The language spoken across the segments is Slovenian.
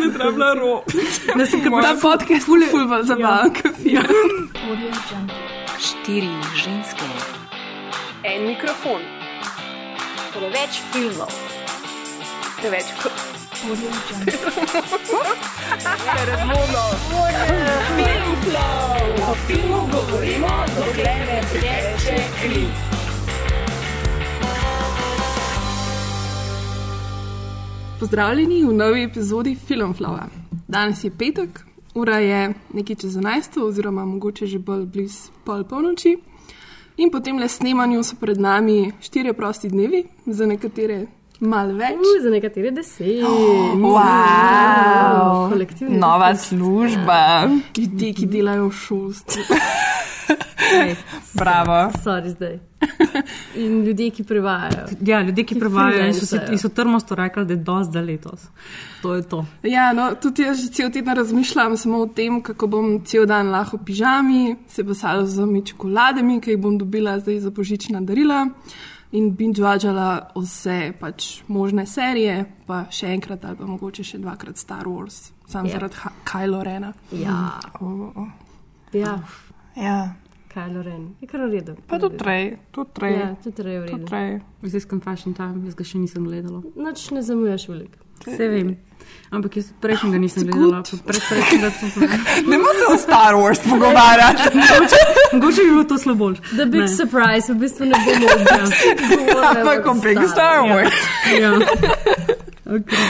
Mi treba rop. Da se Moja- ta podcast ful ful bolj zabaven, kot film. Štiri ženske, En mikrofon, preveč filmov, preveč kot Pozdravljeni v novi epizodi Filmflowa. Danes je petek, ura je nekaj čez 11, oziroma mogoče že bolj blizu pol polnoči. In po tem le snemanju so pred nami štirje prosti dnevi, za nekatere malo več. Uh, za nekatere deset. Wow. Kolektivni. Nova služba. Ljudje, ki delajo v šolstvu. Ej, Bravo. Sorry zdaj. In ljudje, ki prevajajo. Ja, ljudje, ki Ki prevajajo in so, freelancajo. in so trmosto rekli, da je dosti za letos. To je to. Ja, no, tudi jaz že cel teden razmišljam samo o tem, kako bom cel dan lahko v pižami, se posala z mi čokoladami, ki jih bom dobila zdaj za božična darila. In binge-watchala vse pač možne serije, pa še enkrat ali pa mogoče še dvakrat Star Wars, sam Ja. yeah. zaradi Ha- Kylo Rena. Ja, Oh, ja. Ja. Kylo Ren. Je kar v redu. Pa tudi trej, tudi trej. Ja, tudi rej v Tudi redu. trej. Zdaj sem fashion time, jaz ga še nisem gledala. Noč ne zamujaš veliko. Vse vem. Ampak jaz prejšnjega nisem gledala, pa predprejšnjega to sem. Ne moramo se o Star Wars pogovarjati. Mogoče bi bilo to slabo. The big Ne. surprise, v bistvu ne bomo govorili. Ampak o Big Star Wars. Ja. Okay.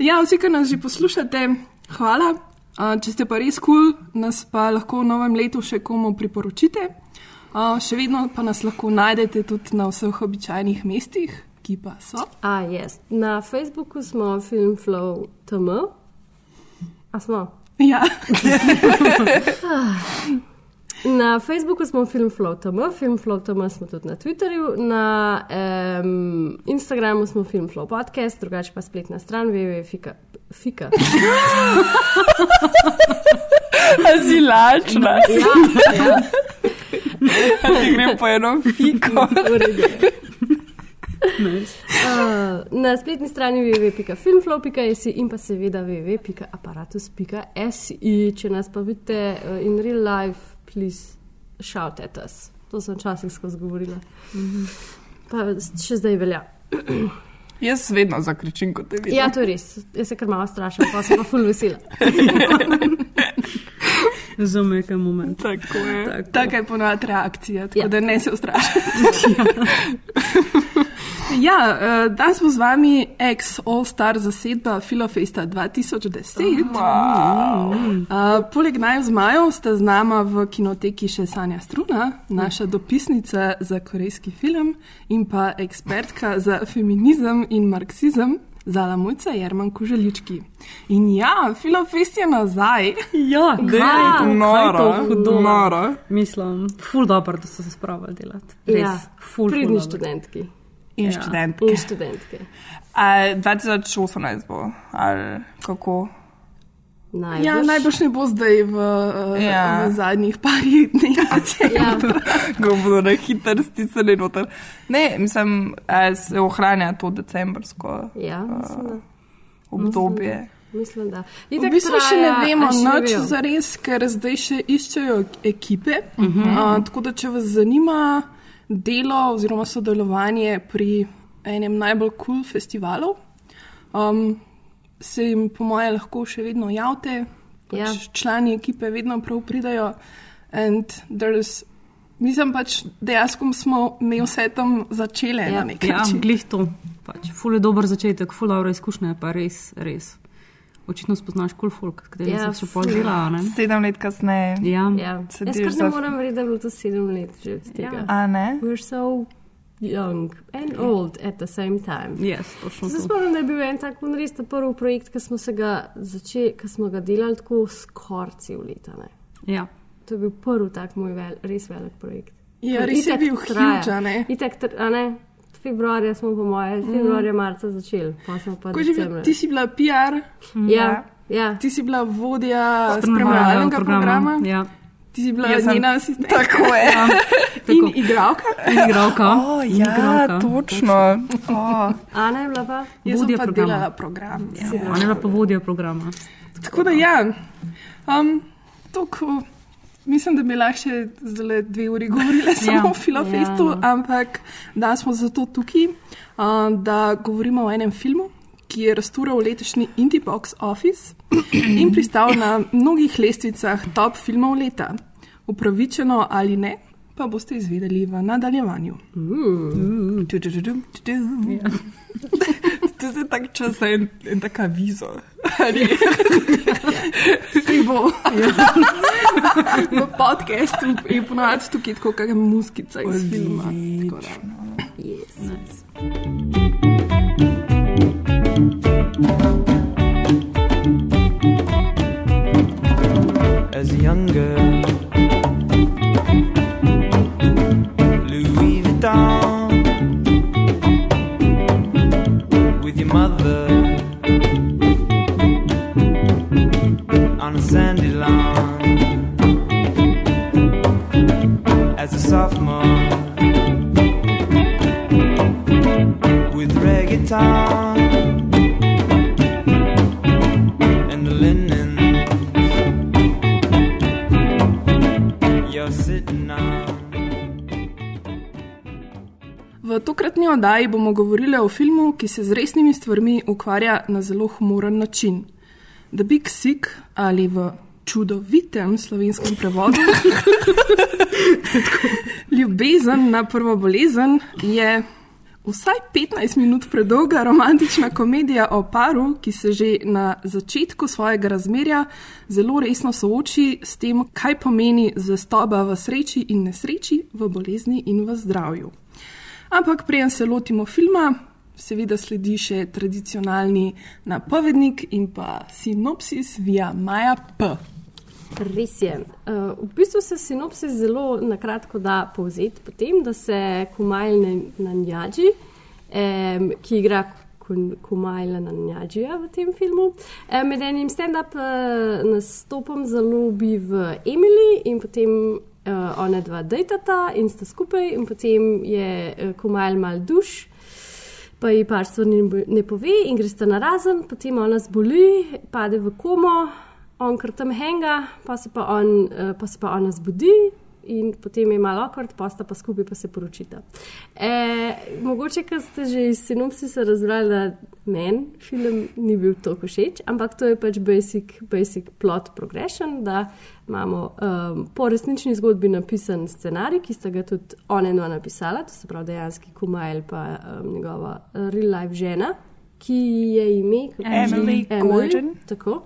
Ja, vsi, ki nas že poslušate, hvala. Uh, če ste pa res kul, cool, nas pa lahko v novem letu še komu priporočite. Uh, še vedno pa nas lahko najdete tudi na vseh običajnih mestih, ki pa so. A, yes. Na Facebooku smo Filmflow TM. A smo? Ja. Na Facebooku smo Filmflow TM, Filmflow TM smo tudi na Twitterju, na um, Instagramu smo Filmflow podcast, drugače pa spletna stran www.fika. Fika. Azilačna. Ja, ja, Ti grem po eno fiko. Uh, na spletni strani www.filmflow.js in pa seveda www.aparatus.si. Če nas pa vidite uh, in real life, please shout at us. To sem včasih skozi govorila. Pa še zdaj velja. Jaz vedno zakričim, ko te vidim. Ja, to je res. Jaz se kar malo strašim, pa sem pa full vesela. Za nekaj moment. Tako je. Tako. Taka je ponovadi reakcija, tako Ja. ja. da ne se ustrašite. ja, uh, danes smo z vami ex-all-star zasedba Filofesta 2010. Wow. Uh, poleg naj zmajev sta z nama v kinoteki še Sanja Struna, naša dopisnica za korejski film in pa ekspertka za feminizem in marksizem. Zala Mujca, Jerman Koželički. In ja, Filofest je nazaj. Ja, kaj, kaj to Noro, hudo. noro. Mislim, ful dobro, da so se spravili delati. Res, Ja, ful, ful Pridni dobro. In Ja. študentke. in študentke. A 2018 bo, ali kako? Najbrž. Ja, najbrž ne bo zdaj v, uh, Ja. ja. v zadnjih parih dneh. Ja, Ko bodo na hitro stisnili noter. Ne, mislim, a se ohranja to decembrsko ja mislim, da. obdobje. Mislim, da. V Itak bistvu traja- vemo še ne nič vejo? za res, ker zdaj še iščejo ekipe. Uh -huh. uh, tako da, če vas zanima delo oziroma sodelovanje pri enem najbolj kul cool festivalov, um, se jim, po moje, lahko še vedno javite. Pač Ja. Člani ekipe vedno prav pridajo. And there's- Mislim pač, dejansko smo mi vse tam začele Ja. na nek Ja, način. glih to. Pač, ful je dober začetek, ful dobra izkušnja, pa res, res. Očitno spoznaš kul folk, s katerim Ja, ja, se še pol ful. dela. Ne? Sedem let kasneje. Ja. Ja. Se Jaz kar za- ne morem verjeti, da je bilo to sedem let že od tega. Ja. A ne? We're so young and old at the same time. Yes, točno Se spomnim, da je bil en tak res ta prvi projekt, ki smo, se ga začeli, smo ga delali tako skoraj cel leta. Ne. Ja. To je bil prvi tak moj vel, res velik projekt. Ja, res je bil huge, a ne? Itak, a ne? Februarja smo, po moje, februarja, marca začeli, bil, ti si bila PR, Ja, ja. ti si bila vodja Spremljevalnega spremljevalnega programa, Ja. ti si bila Jaz njena asistentka. Tako je. In igralka. Igralka. O, In ja, igralka. točno. O, Ana je bila pa. Vodja pa programa. program. Ja. Ona je bila pa vodja programa. Tako da ja, um, toliko, mislim, da bi lahko še zdaj dve uri govorili samo Ja. o Filofestu, Ja, no. ampak da smo zato tukaj, um, da govorimo o enem filmu, ki je raztural letošnji Indie Box Office in pristal na mnogih lestvicah top filmov leta. Upravičeno ali ne, pa boste izvedeli v nadaljevanju. tudududum, tudum. To je tak čas za en, en taka vizo. Sej bo. v podkastu je ponovadi tukaj tako kakšna muskica iz filma. Yes. as a young girl. A sophomore with reggaeton and the linen you're sitting on. V tokratni oddaji bomo govorili o filmu, ki se z resnimi stvarmi ukvarja na zelo humoren način. The Big Sick ali v čudovitem slovenskem prevodu. Ljubezen na prvo bolezen je vsaj 15 minut predolga romantična komedija o paru, ki se že na začetku svojega razmerja zelo resno sooči s tem, kaj pomeni zvestoba v sreči in nesreči, v bolezni in v zdravju. Ampak preden se lotimo filma, seveda sledi še tradicionalni napovednik in pa sinopsis via Maja P. Res je. Uh, v bistvu se sinopsis zelo na kratko da povzeti potem, da se Kumajl Nanjaji, um, ki igra Kumajla Nanjajija v tem filmu, um, med enim stand-up uh, nastopom zalobi v Emily in potem uh, ona dva dejtata in sta skupaj in potem je Kumajl mal duš. Pa ji par stvari ne pove, in gre sta na razen, potem ona zboli, pade v komo, on kar tam henga, pa se pa, on, eh, pa, se pa ona zbudi. In potem je malo okord, pa sta pa skupaj, pa se poročita. E, mogoče, ker ste že iz sinopsisa razbrali, da meni film ni bil tako všeč, ampak to je pač basic, basic plot progression, da imamo um, po resnični zgodbi napisan scenarij, ki sta ga tudi ona ena napisala, to se pravi dejanski Kumajl pa um, njegova real life žena, ki je ime kako že? Emily Gordon. Tako.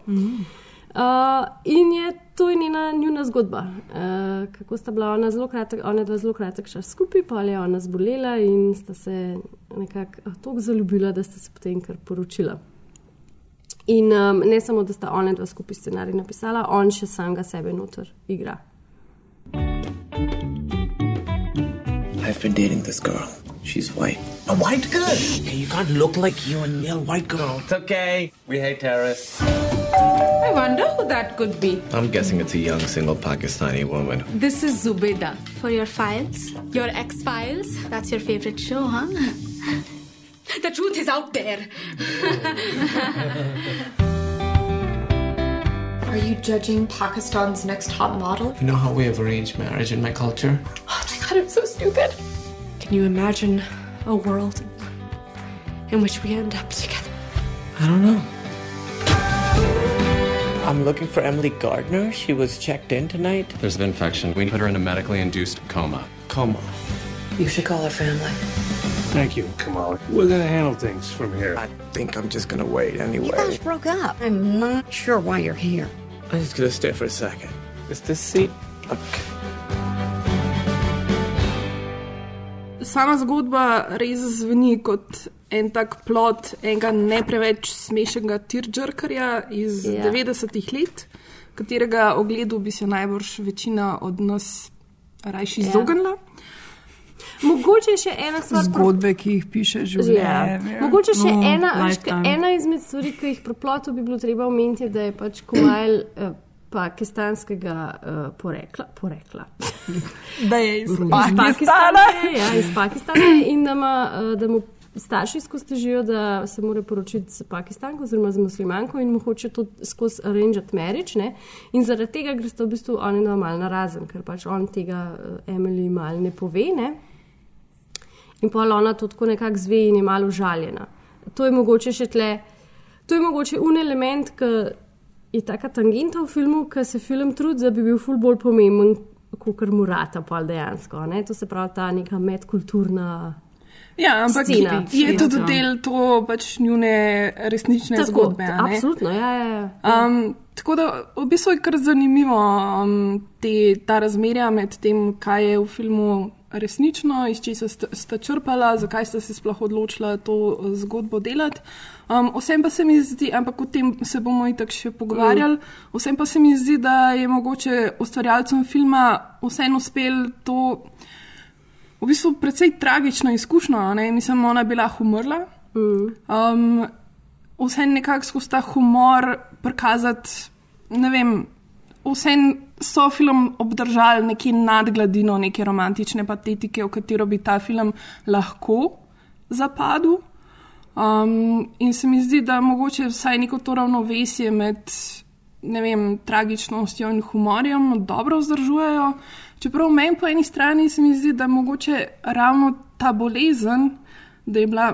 Uh, in je to je njena njuna zgodba. Uh, kako sta bila ona zelo kratek, ona dva zelo kratek čas skupaj, pa je ona zbolela in sta se nekako uh, tako zaljubila, da sta se potem kar poročila. In um, ne samo, da sta ona dva skupaj scenarij napisala, on še samega sebe noter igra. I've been dating this girl. She's white. A white girl? Hey, you can't look like you and a white girl. It's okay. We hate terrorists. I wonder who that could be. I'm guessing it's a young single Pakistani woman. This is Zubeda. For your files? Your X Files? That's your favorite show, huh? the truth is out there. Are you judging Pakistan's next top model? You know how we have arranged marriage in my culture? Oh my god, I'm so stupid. Can you imagine a world in which we end up together? I don't know. I'm looking for Emily Gardner. She was checked in tonight. There's an infection. We put her in a medically induced coma. Coma. You should call her family. Thank you, Kamala. We're gonna handle things from here. I think I'm just gonna wait anyway. You guys broke up. I'm not sure why you're here. I'm just gonna stay for a second. Is this seat? Okay. Sama zgodba res zveni kot en tak plot enega ne preveč smešnega tirčarkarja iz Ja. yeah. 90-ih let, katerega ogledu bi se najbrž večina od nas rajši Ja. izognila. Mogoče je še ena stvar. Zgodbe, ki jih piše Ja. življenje. Mogoče še No, ena, lifetime. ka- ena izmed stvari, ki jih pri plotu bi bilo treba omeniti, da je pač Kumajl uh, pakistanskega uh, porekla. porekla. Da je iz Iz Pakistana. Pakistana. Ja, iz Pakistana in da, ima, uh, da mu starši skozi težijo, da se mora poročiti s Pakistanko oziroma z muslimanko in mu hoče to skozi arranged marriage. Ne? In zaradi tega gre sta v bistvu oni dva mal na razen, ker pač on tega uh, Emily mal ne pove. Ne? In pa ona to tako nekako zve in je malo užaljena. To je mogoče še tle, to je mogoče un element, ki je taka tangenta v filmu, ki se film trudi, da bi bil ful bolj pomemben, kot mu rata pa dejansko. Ne? To se pravi ta neka medkulturna. Ja, ampak Scena. je tudi Ja. del to pač njune resnične Tako, zgodbe. absolutno, ja, ja, ja. Um, tako da v bistvu je kar zanimivo um, te, ta razmerja med tem, kaj je v filmu resnično, iz česa sta, sta črpala, zakaj sta se sploh odločila to eh, zgodbo delati. Um, vsem pa se mi zdi, ampak o tem se bomo itak še pogovarjali, vsem pa se mi zdi, da je mogoče ustvarjalcem filma vseeno uspel to v bistvu precej tragično izkušnjo. a ne. Mislim, ona je bila umrla. Um, vse nekako skozi ta humor prikazati, ne vem, vse so film obdržali neki nadgladino, neke romantične patetike, v katero bi ta film lahko zapadel. Um, in se mi zdi, da mogoče vsaj neko to ravnovesje med vem, tragičnostjo in humorjem dobro vzdržujejo. Čeprav meni po eni strani se mi zdi, da mogoče ravno ta bolezen, da je bila,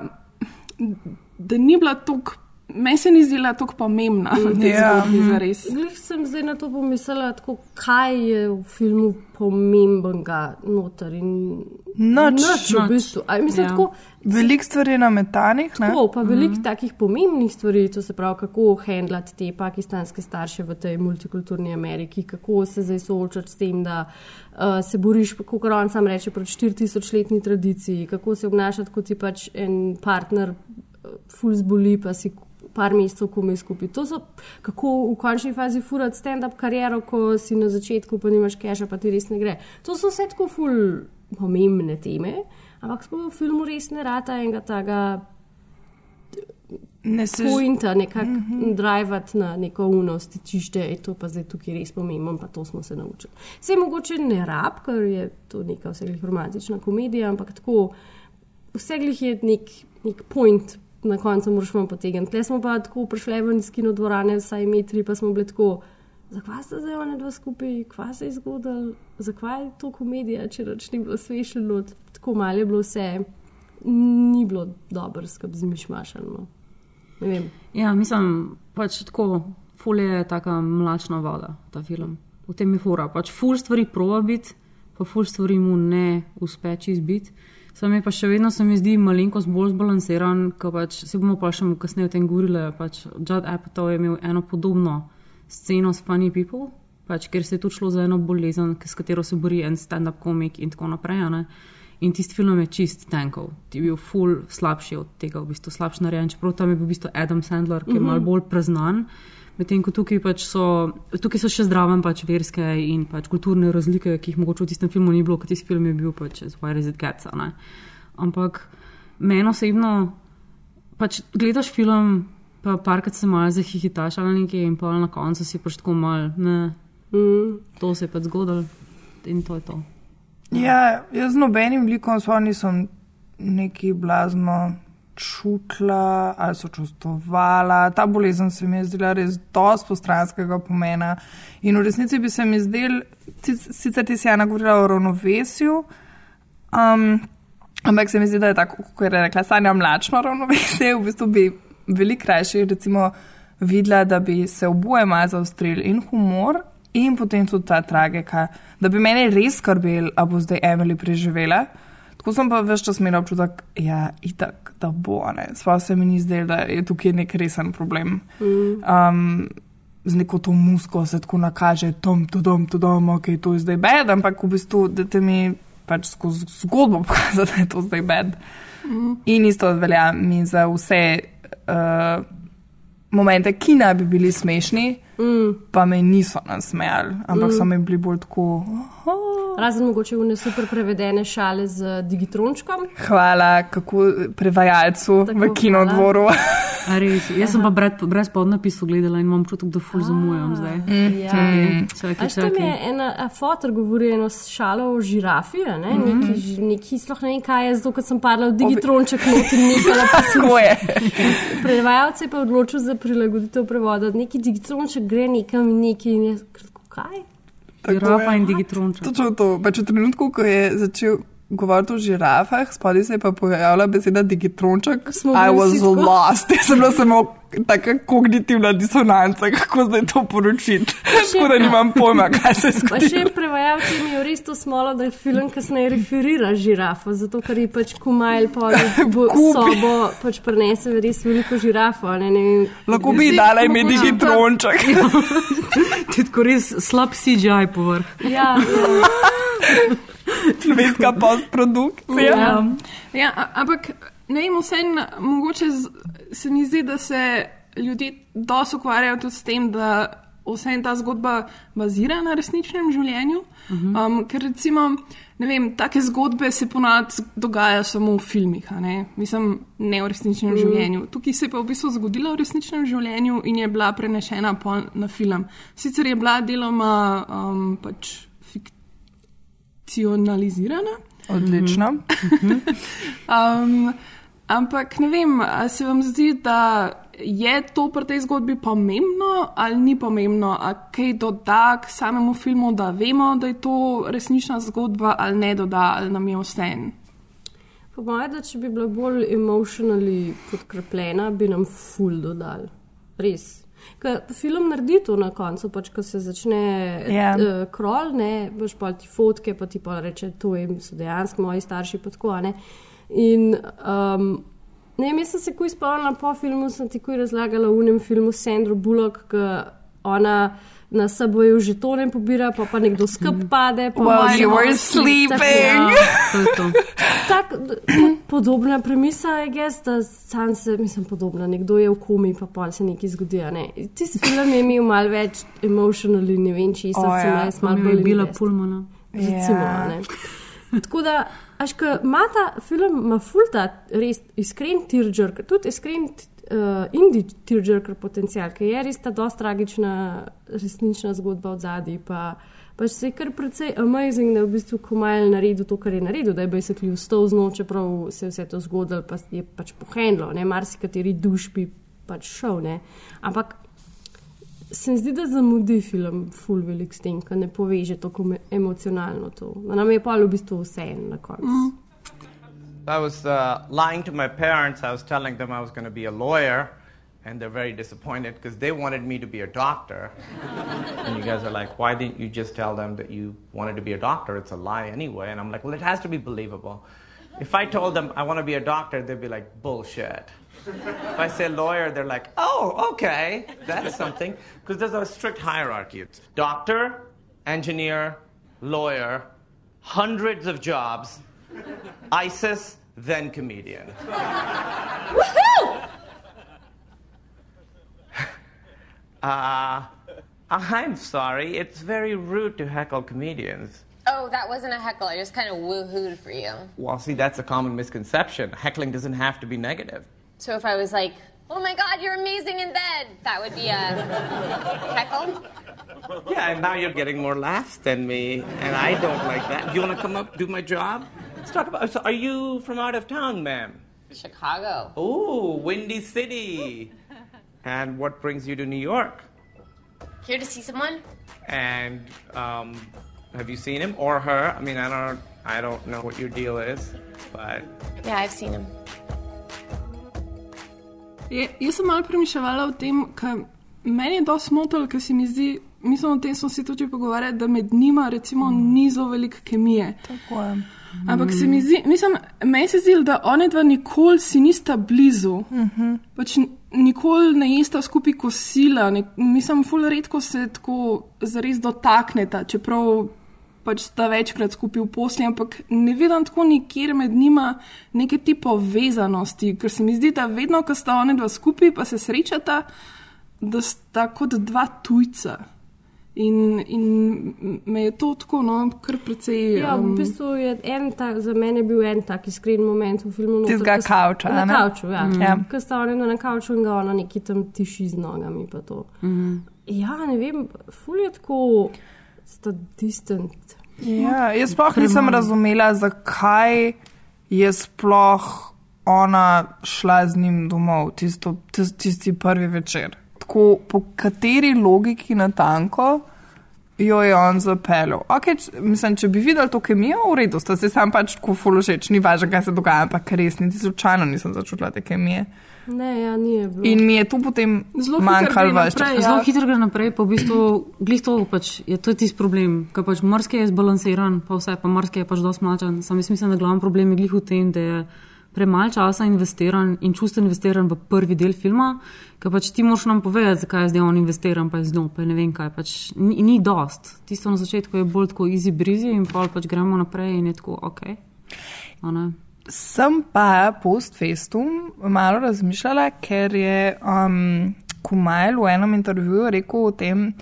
da ni bila tako, meni se ni zdela tako pomembna Ja. zgodbi za res. Glih sem zdaj na to pomislila, tako, kaj je v filmu pomembenega noter. in- Nič. Nič, v bistvu. A, mislim, Ja. tako, Veliko stvari je nametanih. ne? Tako, pa veliko mm. takih pomembnih stvari, to se pravi, kako handlati te pakistanske starše v tej multikulturni Ameriki, kako se zdaj soočati s tem, da uh, se boriš, kot on sam reče, proti 4000-letni tradiciji, kako se obnašati, kot ti pač en partner uh, full zboli, pa si par mesecev komaj skupaj. To so, kako v končni fazi furati stand-up kariero, ko si na začetku, pa nimaš keša, pa ti res ne gre. To so vse tako full pomembne teme. Ampak smo v filmu res ne rata enega tega Ne se pointa, nekako mm -hmm. drivati na neko uno stičišče, je to pa zdaj tukaj res pomembno, pa to smo se naučili. Vse mogoče ne rab, ker je to neka vseglih romantična komedija, ampak tako vseglih je nek, nek point. Na koncu moraš vam potegniti. Tle smo pa tako prišli ven iz kino dvorane, vsaj metri, pa smo bili tako, zakaj sta zdaj ona dva skupaj, kva se je zgodilo, zakaj je to komedija, če reč ni bilo svešeno, tako malo je bilo vse, ni bilo dobro, skrb z mišmašano. Ne vem. Ja, mislim, pač tako, ful je taka mlačna voda, ta film. V tem je fura. Pač ful stvari proba biti, pa ful stvari mu ne uspe čist biti. Sam je pa še vedno, se mi zdi, malenkost bolj zbalanceran, ker pač se bomo pa še kasneje o tem govorili. Pač Judd Apatow je imel eno podobno sceno s Funny People, pač, ker se je tu šlo za eno bolezen, s katero se bori en stand-up komik in tako naprej. ne. In tisti film je čist tankov, ti je bil ful slabši od tega, v bistvu slabši narejen, čeprav tam je bil v bistvu Adam Sandler, ki je Mhm. malo bolj preznan. Medtem ko tukaj, pač so, tukaj so še zdraven pač verske in pač kulturne razlike, ki jih mogoče v tistem filmu ni bilo, ker tisti film je bil pač z Why is it Cats. Ampak meni osebno, pač gledaš film, pa parkrat se malo zahihitaš ali nekaj in pa na koncu si pač tako mal, ne, mm. to se je pač zgodilo in to je to. Ja, jaz z nobenim likom sploh nisem neki blazno čutila ali sočustvovala. Ta bolezen se mi je zdela res dosti postranskega pomena. In v resnici bi se mi zdel, sic- sicer ti si Jana govorila o ravnovesju, um, ampak se mi zdi, da je tako, kot je rekla Sanja, mlačno ravnovesje. V bistvu bi veliko krajše recimo videla, da bi se oboje malo zaostrili in humor. In potem tudi ta tragika, da bi meni res skrbel, a bo zdaj Emily preživela. Tako sem pa več čas imela občutek, ja, itak, da bo. Sploh se mi ni zdelo, da je tukaj nek resen problem. Mm. Um, z neko to musko se tako nakaže, tom, to dom, to dom, ok, to je zdaj bed, ampak v bistvu, da te mi pač skozi zgodbo pokaže, da je to zdaj bed. Mhm. In isto velja mi za vse uh, momente, ki naj bi bili smešni, Mm. pa me niso nasmejali, ampak Mm. so mi bili bolj tako. Razen mogoče v ne super prevedene šale z digitrončkom. Hvala, kako prevajalcu Tako, v kinodvoru. A res, jaz sem pa brez, brez podnapisov gledala in imam občutek, da ful zamujam zdaj. Ja. Čakaj, čakaj, A što mi je čakaj. ena a, fotor govori eno šalo o žirafi, a ne? Mhm. neki, ži- neki sploh ne vem kaj je, zato ker sem padla v digitronček not in je. Prevajalce je pa odločil za prilagoditev prevoda. Neki digitronček gre nekam in neki in je kratko kaj. Tako je. in digitronček. Točno to. Pač v trenutku, ko je začel govoriti o žirafah, spodaj se je pa pojavila beseda digitronček. I was vsi tako. lost. Jaz sem bila samo taka kognitivna disonanca, kako zdaj to poročiti. Tako da nimam pojma, kaj se je Pa še prevajalci imajo res to smolo, da film kasneje referira žirafo, zato ker je pač kumajl Kupi. sobo pač prenese res veliko žirafo. Ne, ne vem, Lahko bi ji dala ime digitronček. Ti tako res slab CGI povrh. Ja, ja. Slovenska postprodukcija. Ja. Ja, ampak ne vem, vseeno, mogoče z, se mi zdi, da se ljudje dosti ukvarjajo tudi s tem, da vse ta zgodba bazira na resničnem življenju. Um, ker recimo, ne vem, take zgodbe se ponavadi dogajajo samo v filmih, a ne? mislim, ne v resničnem Mhm. mm. življenju. Tukaj se je pa v bistvu zgodila v resničnem življenju in je bila prenešena na film. Sicer je bila deloma um, pač fikcionalizirana. Odlično. Um, ampak ne vem, ali se vam zdi, da je to pri tej zgodbi pomembno ali ni pomembno, ali kaj doda k samemu filmu, da vemo, da je to resnična zgodba, ali ne doda, ali nam je vse en. Po mojem, da če bi bila bolj emocionalno podkrepljena, bi nam ful dodal. Res. Ker film naredi to na koncu, pač, ko se začne Ja. yeah. uh, krol, ne, boš pa ti fotke, pa ti pa reče, to je, so dejansko moji starši, pa tako, ne. In um, ne jaz sem se kuj spomnila po filmu, sem ti kuj razlagala v unem filmu Sandro Bullock, ki ona na seboju žetone pobira, pa pa nekdo skrb pade. pa While you were tako, sleeping. ja. To je to. Tak, podobna premisa je, guess, da sam se, mislim, podobna. Nekdo je v komi, pa pa se nekaj zgodi. a Ne? Tisti film je imel malo več emotionalno, ne vem, če sem se ja. jaz malo bolj bila invest. pulmana. Recimo, Ja. a ne. Tako da, až ko ima ta film, ima fulta res iskren tearjerker, tudi iskren uh, indie tearjerker potencial, ki je res ta dosta tragična, resnična zgodba od zadaj. Pa, pač se je kar precej amazing, da je v bistvu Komajl naredil to, kar je naredil, da je basically vstal z noč, čeprav se je vse to zgodilo, pa je pač pohendlo, ne, marsikateri duš bi pač šel, ne. Ampak se mi zdi, da zamudi film full velik s tem, ker ne poveže tako emocionalno to. Da nam je pa v bistvu vse en na koncu. I was uh, lying to my parents. I was telling them I was going to be a lawyer, and they're very disappointed because they wanted me to be a doctor. and you guys are like, why didn't you just tell them that you wanted to be a doctor? It's a lie anyway. And I'm like, well, it has to be believable. If I told them I want to be a doctor, they'd be like, bullshit. If I say lawyer, they're like, oh, okay, that's something. Because there's a strict hierarchy. It's doctor, engineer, lawyer, hundreds of jobs, ISIS, then comedian. Uh, I'm sorry, it's very rude to heckle comedians. Oh, that wasn't a heckle. I just kind of woohooed for you. Well, see, that's a common misconception. Heckling doesn't have to be negative. So if I was like, oh my god, you're amazing in bed, that would be a heckle? Yeah, and now you're getting more laughs than me, and I don't like that. Do you want to come up, do my job? Let's talk about. So, are you from out of town, ma'am? Chicago. Ooh, Windy City. and what brings you to New York? Here to see someone? And um, have you seen him or her? I mean, I don't, I don't know what your deal is, but Yeah, I've seen him. Je, jaz sem malo premišljala o tem, ker meni je dosti motil, ker se mi zdi, mislim, o tem smo se tudi pogovarjali, da med njima recimo ni zelo veliko kemije. Tako je. Ampak se mi zdi, mislim, meni se zdi, da one dva nikoli si nista blizu. Mhm. Pač n- nikoli ne jesta skupaj kosila, ne, mislim, ful redko se tako zares dotakneta, čeprav pač sta večkrat skupaj v posli, ampak ne vidim tako nikjer med njima neke te povezanosti, ker se mi zdi, da vedno, ko sta one dva skupaj, pa se srečata, da sta kot dva tujca. In, in me je to tako, no, kar precej. Ja, v um, bistvu je en tak, za mene bil en tak iskren moment v filmu. noter, ko s- kavča, Na ne? kavču, ja. Mm. Ja. Ko sta oni na kavču in ga ona neki tam tiši z nogami. pa to. Mhm. Ja, ne vem, ful je tako, sta distant. Ja, jaz sploh nisem razumela, zakaj je sploh ona šla z njim domov tisto, tis- tisti prvi večer. Tako, po kateri logiki na tanko jo je on zapeljal. Okay, č, mislim, če bi videl to kemijo, v redu, sta se sam pač tako fulošeč, ni važno, kaj se dogaja, ampak res niti slučajno nisem začutila te kemije. Ne, ja, ni je bilo. In mi je tu potem Zelo manjkalo več časa. Zelo hitro gre naprej, pa v bistvu glih to pač je, to tisti problem, ker pač mrske je zbalansiran, pa vse, pa mrske je pač dosti mlačen. Sam jaz mislim, da glavni problem je glih v tem, da je premalo časa investiran in čusten investiran v prvi del filma, ker pač ti moraš nam povedati, zakaj je zdaj on investiran, pa je z njo, pa je ne vem kaj, pač ni, ni dost. Tisto na začetku je bolj tako easy breezy in pa pač gremo naprej in je tako ok. Sem pa post festum malo razmišljala, ker je um, Kumajl v enem intervjuju rekel o tem,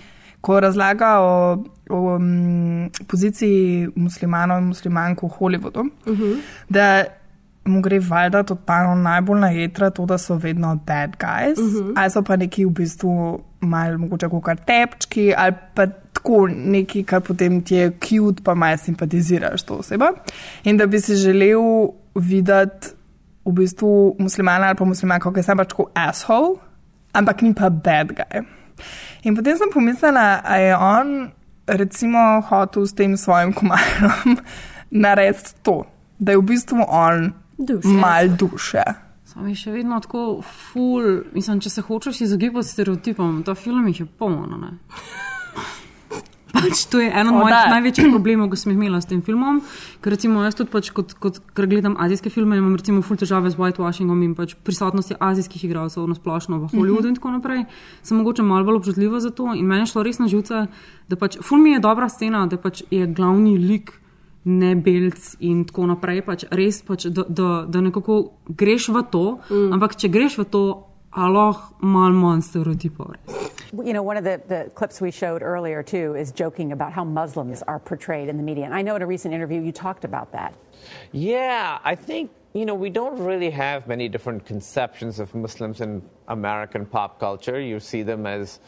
ko razlaga o, o um, poziciji muslimanov in muslimank v Hollywoodu, uh -huh. da mu gre valjda totalno najbolj na jedra to, da so vedno bad guys, uh -huh. ali so pa neki v bistvu malo mogoče kot kar tepčki, ali pa tako neki, kar potem ti je cute, pa malo simpatiziraš to osebo. In da bi si želel videti v bistvu muslimana ali pa muslimanko, ki je sam pač tako asshole, ampak ni pa bad guy. In potem sem pomislila, a je on recimo hotel s tem svojim komarom narediti to, da je v bistvu on Duše. mal duše. Sam je še vedno tako ful, mislim, če se hočeš izogibati stereotipom, ta film jih je polno. ne. Pač to je eno od mojih največjih problemov, ki sem jih imela s tem filmom. Ker recimo jaz tudi, pač, kot, kot, ker gledam azijske filme, imam recimo ful težave z whitewashingom in pač prisotnosti azijskih igralcev na splošno v Hollywoodu Mhm. in tako naprej. Sem mogoče malo bolj občutljiva za to in meni je šlo res na živce, da pač ful mi je dobra scena, da pač je glavni lik ne belc in tako naprej. Pač res, pač, da, da, da nekako greš v to, mm. ampak če greš v to, aloh malo manj stereotipov. You know, one of the, the clips we showed earlier, too, is joking about how Muslims are portrayed in the media. And I know in a recent interview you talked about that. Yeah, I think, you know, we don't really have many different conceptions of Muslims in American pop culture. You see them as,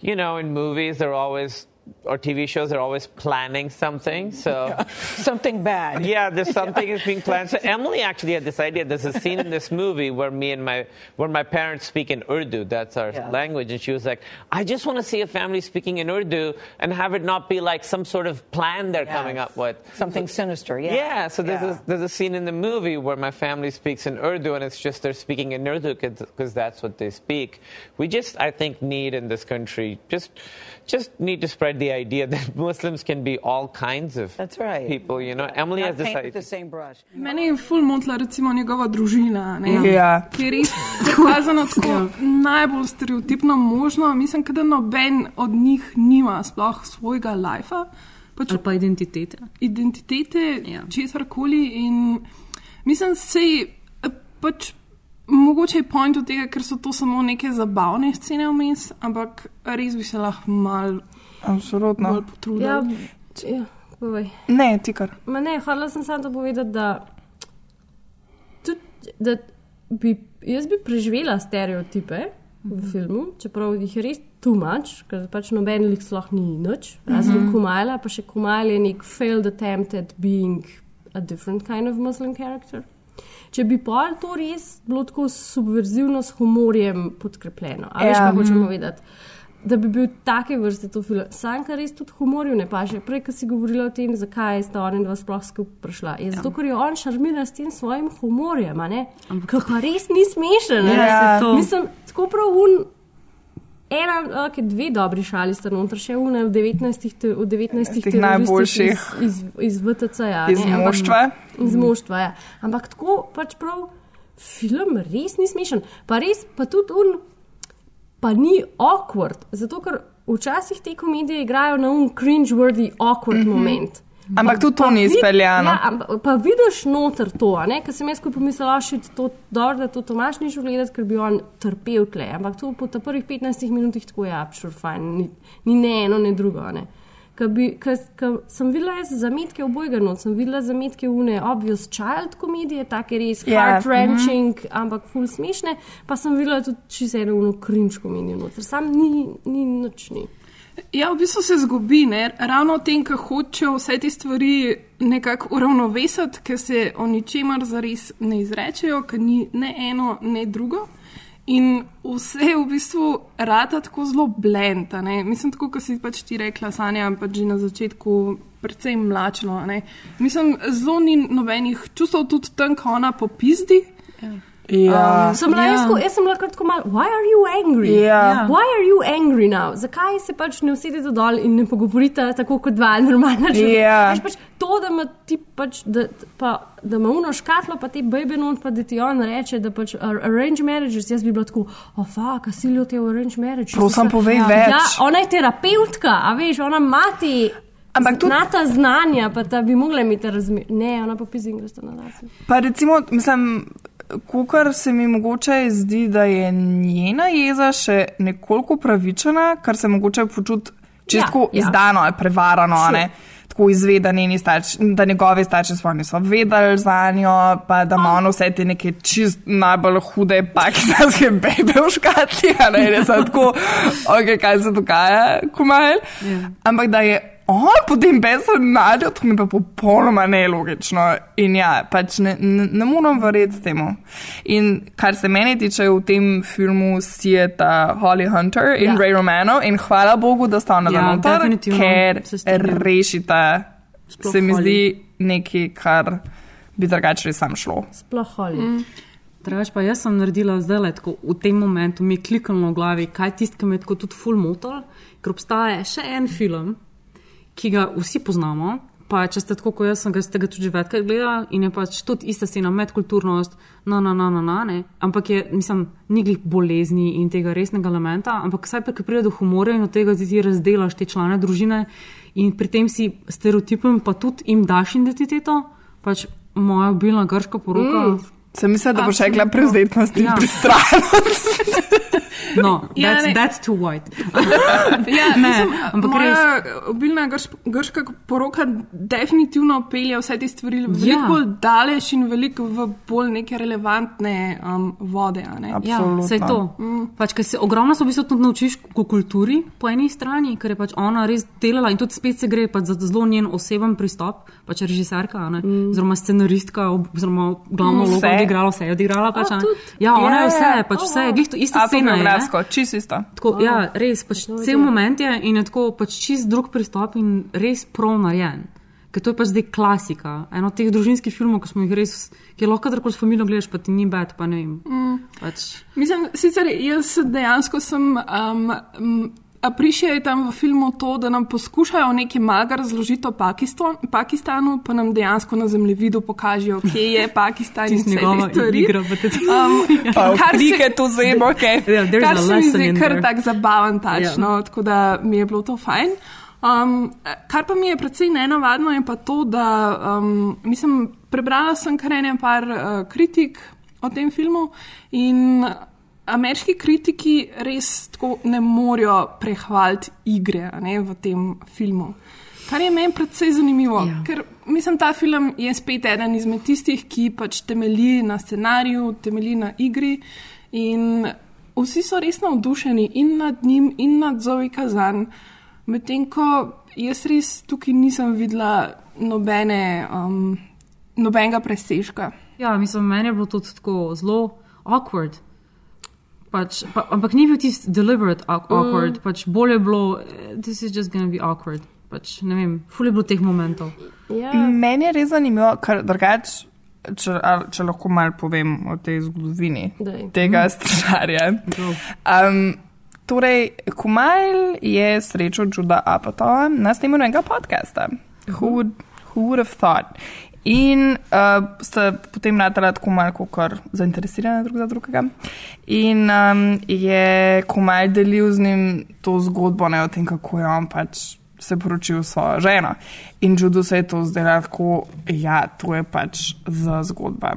you know, in movies, they're always, or TV shows, they're always planning something. So, Something bad. yeah, there's something is being planned. So Emily actually had this idea. There's a scene in this movie where me and my where my parents speak in Urdu. That's our Yeah. language, and she was like, "I just want to see a family speaking in Urdu and have it not be like some sort of plan they're coming up with." Something sinister, yeah. Yeah, so there's, Yeah. A, there's a scene in the movie where my family speaks in Urdu, and it's just they're speaking in Urdu because that's what they speak. We just, I think, need in this country just just need to spread the idea that Muslims can be all kinds of That's right. people. You know, Emily Not has this idea. the same brush. Meni je ful motila recimo njegova družina, ne? Ja. ki je res prikazana tako najbolj stereotipno možno. Mislim, da noben od njih nima sploh svojega lajfa. Pač Ali pa identitete. identitete, ja. česar koli. In mislim, da pač mogoče je point od tega, ker so to samo neke zabavne scene vmes, ampak res bi se lahko mal Absolutno. bolj potrudili. Ja, ja, povej. Ne, ti kar. Ma ne, hvala sem samo to povedati, da, tudi, da bi, jaz bi preživela stereotipe v filmu, čeprav jih je res tumač, ker pač noben lik sploh ni nič, razen mm Mhm. -hmm. Kumajla, pa še Kumajl je nek failed attempt at being a different kind of Muslim character. Če bi pa to res bilo tako subverzivno s humorjem podkrepljeno, ali veš, Ja, kaj hočemo mhm. vedeti. Da bi bil take vrste to film. Sanka res tudi humorju ne paše. Prej, ko si govorila o tem, zakaj sta on in dva sploh skupaj prišla. Je zato, ker je on šarmira s tem svojim humorjem, a ne? Ampak pa res ni smešen. ne. Ja, to. Mislim, tako prav un. Ena, okay, dve dobri šali sta noter, še una v 19. te- v 19. Tistih teroristih najboljših. Iz, iz, iz VTC-ja. Iz moštva. Iz moštva, ja. Ampak tako pač prav film res ni smešen. Pa res, pa tudi un, pa ni awkward. Zato, ker včasih te komedije igrajo na un cringe-worthy awkward mm -hmm. moment. Ampak tudi to ni izpeljano. Ja, ampak pa vidiš noter to, ker sem jaz pomislila, še to, dobro, da to Tomaš ni šel gledati, ker bi on trpel tle. Ampak to po prvih 15 minutah tako je abšur fajn, ni, ni ne eno, ne drugo. Ne? Ker bi- ker- ker sem videla jaz zametke obojga not, sem videla zametke une obvious child komedije, take res Ja, yeah. heart-wrenching, mm -hmm. ampak ful smešne, pa sem videla tudi čisto eno uno cringe komedijo noter, sam ni, ni nič ni. Ja, v bistvu se zgubi, ne? ravno v tem, ko hočejo vse te stvari nekako uravnovesiti, ker se o ničemer zares ne izrečejo, ker ni ne eno, ne drugo. In vse v bistvu rata tako zelo blenda. Mislim, tako kot si pač ti rekla, Sanja, pač že na začetku, predvsem mlačno. Ne? Mislim, zelo ni nobenih čustev tudi tam, ko ona popizdi. Ja. Um, sem bila jaz, ko- jaz sem bila kar tako malo, why are you angry? Ja. Why are you angry now? Zakaj se pač ne usedete dol in ne pogovorite tako kot dva normalna človeka? Ja. Veš, Pač to, da ima ti pač, da, pa, da ima uno škatlo, pa te bebe not, pa da ti on reče, da pač ar- arrange marriages, jaz bi bila tako, oh, fuck, a silijo te v arrange marriages. Prosim, povej ja. več. Ja, ona je terapeutka, a veš, ona mati. Ampak tudi ta znanja, pa da bi mogla imeti razmer. Ne, ona pa pizzi in gresta na lase. Pa recimo, mislim, kukar se mi mogoče zdi, da je njena jeza še nekoliko pravičena, kar se mogoče počuti čisto Ja, ja. izdano ali prevarano, a ne. Tako izve, da, njeni starši, da njegovi starši sploh niso vedeli za njo, pa da ima ono vse te neke čist najbolj hude pakistanske bebe v škatli, a ne, res je tako, ok, kaj se dogaja, kumaj. Ampak da je on potem besel nadjo, to mi je pa popolnoma nelogično. In ja, pač ne, ne, ne morem verjeti temu. In kar se meni tiče v tem filmu, sijeta Holly Hunter in Ja. Ray Romano in hvala Bogu, da sta ona Ja, noter, definitivno ker rešita, Sploh se mi Holly. zdi nekaj, kar bi drugače res sam šlo. Sploh holi. Mm. Drugač pa jaz sem naredila zdaj le tako v tem momentu, mi je kliknilo v glavi, kaj je tisto, ki me je tako tudi full motor, ker obstaja še en film, ki ga vsi poznamo. Pa če ste tako kot jaz, sem ga, ste ga tudi večkrat gledali in je pač tudi ista scena, medkulturnost, no, no, no, no, no, ne. Ampak je, mislim, ni glih bolezni in tega resnega elementa, ampak vsaj pa, ki pride do humorja in od tega ti ti razdelaš te člane družine in pri tem si stereotipom pa tudi jim daš identiteto, pač moja obilna grška poroka. Mm. Sem mislila, da boš rekla Absolutno. prevzetnost in Ja. pristranost. No, Ja, that's, that's too white. Ja, ne, mislim, ampak res. obilna grš, grška poroka definitivno pelje vse te stvari veliko Ja. bolj daleč in veliko v bolj neke relevantne um, vode. a ne. Ja, vse to. Pač, ker se ogromno se v bistvu tudi naučiš o kulturi po eni strani, ker je pač ona res delala in tudi spet se gre pač za zelo njen oseben pristop, pač režiserka, a ne, mm. oziroma scenaristka, oziroma glavno Mm, vlogo vse. odigrala, vse je odigrala. Pač, A, ja, ona Ja, je vse, ja. pač Oh, vse je wow. glih to ista A, scena. je, ne. fotografsko, čisto isto. Tako, Oh. ja, res, pač No, cel moment je in je tako pač čist drug pristop in res prav narejen. Ker to je pač zdaj klasika. Eno od teh družinskih filmov, ki smo jih res, ki je lahko kadarkoli s familijo gledaš, pa ti ni bed, pa ne vem. Mm. Pač, Mislim, sicer jaz dejansko sem um, um, aprišajem v filmu to, da nam poskušajo nekaj maga razložiti o Pakistan, Pakistanu, pa nam dejansko na zemljevidu pokažejo, kje je Pakistan in vse te stvari. te- Um, v kar se- kriketu zvemo, kaj. Yeah, kar a se mi lesson zdi kar tako zabaven tač, Ja. no, tako da mi je bilo to fajn. Um, kar pa mi je precej nenavadno, je pa to, da um, mislim, prebrala sem kar ene par uh, kritik o tem filmu in ameriški kritiki res tako ne morejo prehvaliti igre ne, v tem filmu. Kar je meni predvsej zanimivo, ja. ker mislim, ta film je spet eden izmed tistih, ki pač temelji na scenariju, temelji na igri in vsi so res navdušeni in nad njim, in nad Zoe Kazan. Medtem ko jaz res tukaj nisem videla nobene, um, nobenega presežka. Ja, mislim, meni je bilo to tako zelo awkward. Pač, pa, ampak ni bil tisti deliberate awk- awkward, mm. pač bolje je bilo, this is just gonna be awkward. Pač, ne vem, ful je bilo teh momentov. Ja. Meni je res zanimivo, ker drugače, če, če lahko malo povem o tej zgodovini Daj. tega scenarija. Um, torej, Kumail je srečal Juda Apatova na snemanju enega podcasta. Who would, who would have thought? In uh, sta potem natala tako malo kot zainteresirana drug za drugega. In um, je Kumail delil z njim to zgodbo ne, o tem, kako je on pač se poročil s svojo ženo. In Judu se je to zdelo tako, ja, to je pač za zgodba,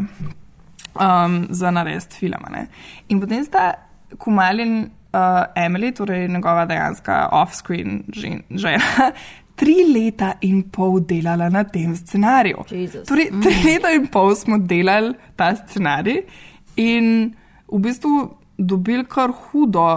um, za narediti filma. Ne. In potem sta Kumalin uh, Emily, torej njegova dejanska off-screen žen, žena, tri leta in pol delala na tem scenariju. Jesus. Torej, tri leta in pol smo delali ta scenarij in v bistvu dobili kar hudo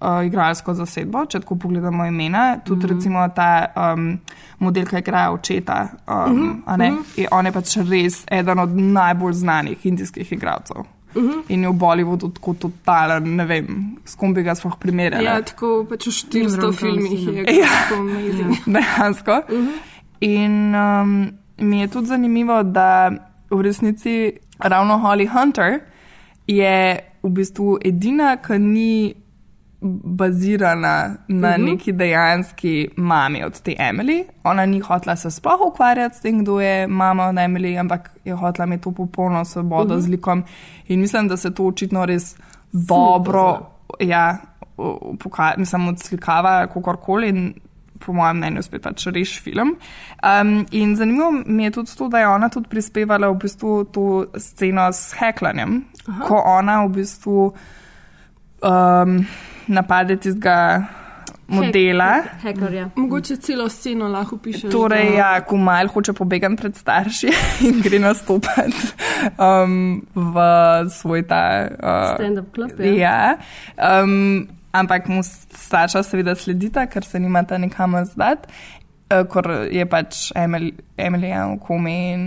uh, igralsko zasedbo, če tako pogledamo imena. Tudi mm -hmm. recimo ta um, model, ki igra očeta, um, mm -hmm. ne, je, on je pač res eden od najbolj znanih indijskih igralcev. Uh -huh. In je v Bollywoodu tako totalen, ne vem, s kom bi ga sploh primerjali. Ja, tako pač v 400 filmih je Ja. tako amazing. dejansko. Uh -huh. In um, mi je tudi zanimivo, da v resnici ravno Holly Hunter je v bistvu edina, ki ni bazirana na uh Mhm. -huh. neki dejanski mami od te Emily. Ona ni hotela se sploh ukvarjati s tem, kdo je mama od Emily, ampak je hotela imeti to popolno svobodo uh Mhm. -huh. z likom. In mislim, da se to očitno res dobro, ja, poka- mislim, odslikava kakorkoli. in Po mojem mnenju, spet pač reš film. Um, in zanimivo mi je tudi to, da je ona tudi prispevala v bistvu to sceno s heklanjem, Aha. ko ona v bistvu um, napade tistega modela. Hekerja. Mogoče celo sceno lahko pišeš. Torej, da- ja, ko mal hoče pobegati pred starši in gre nastopati um, v svoj ta uh, Stand-up club, ja. Ja, um, ampak mu starša seveda sledita, ker se nimata nikamor zdati, uh, ker je pač Emil, Emilija v komi in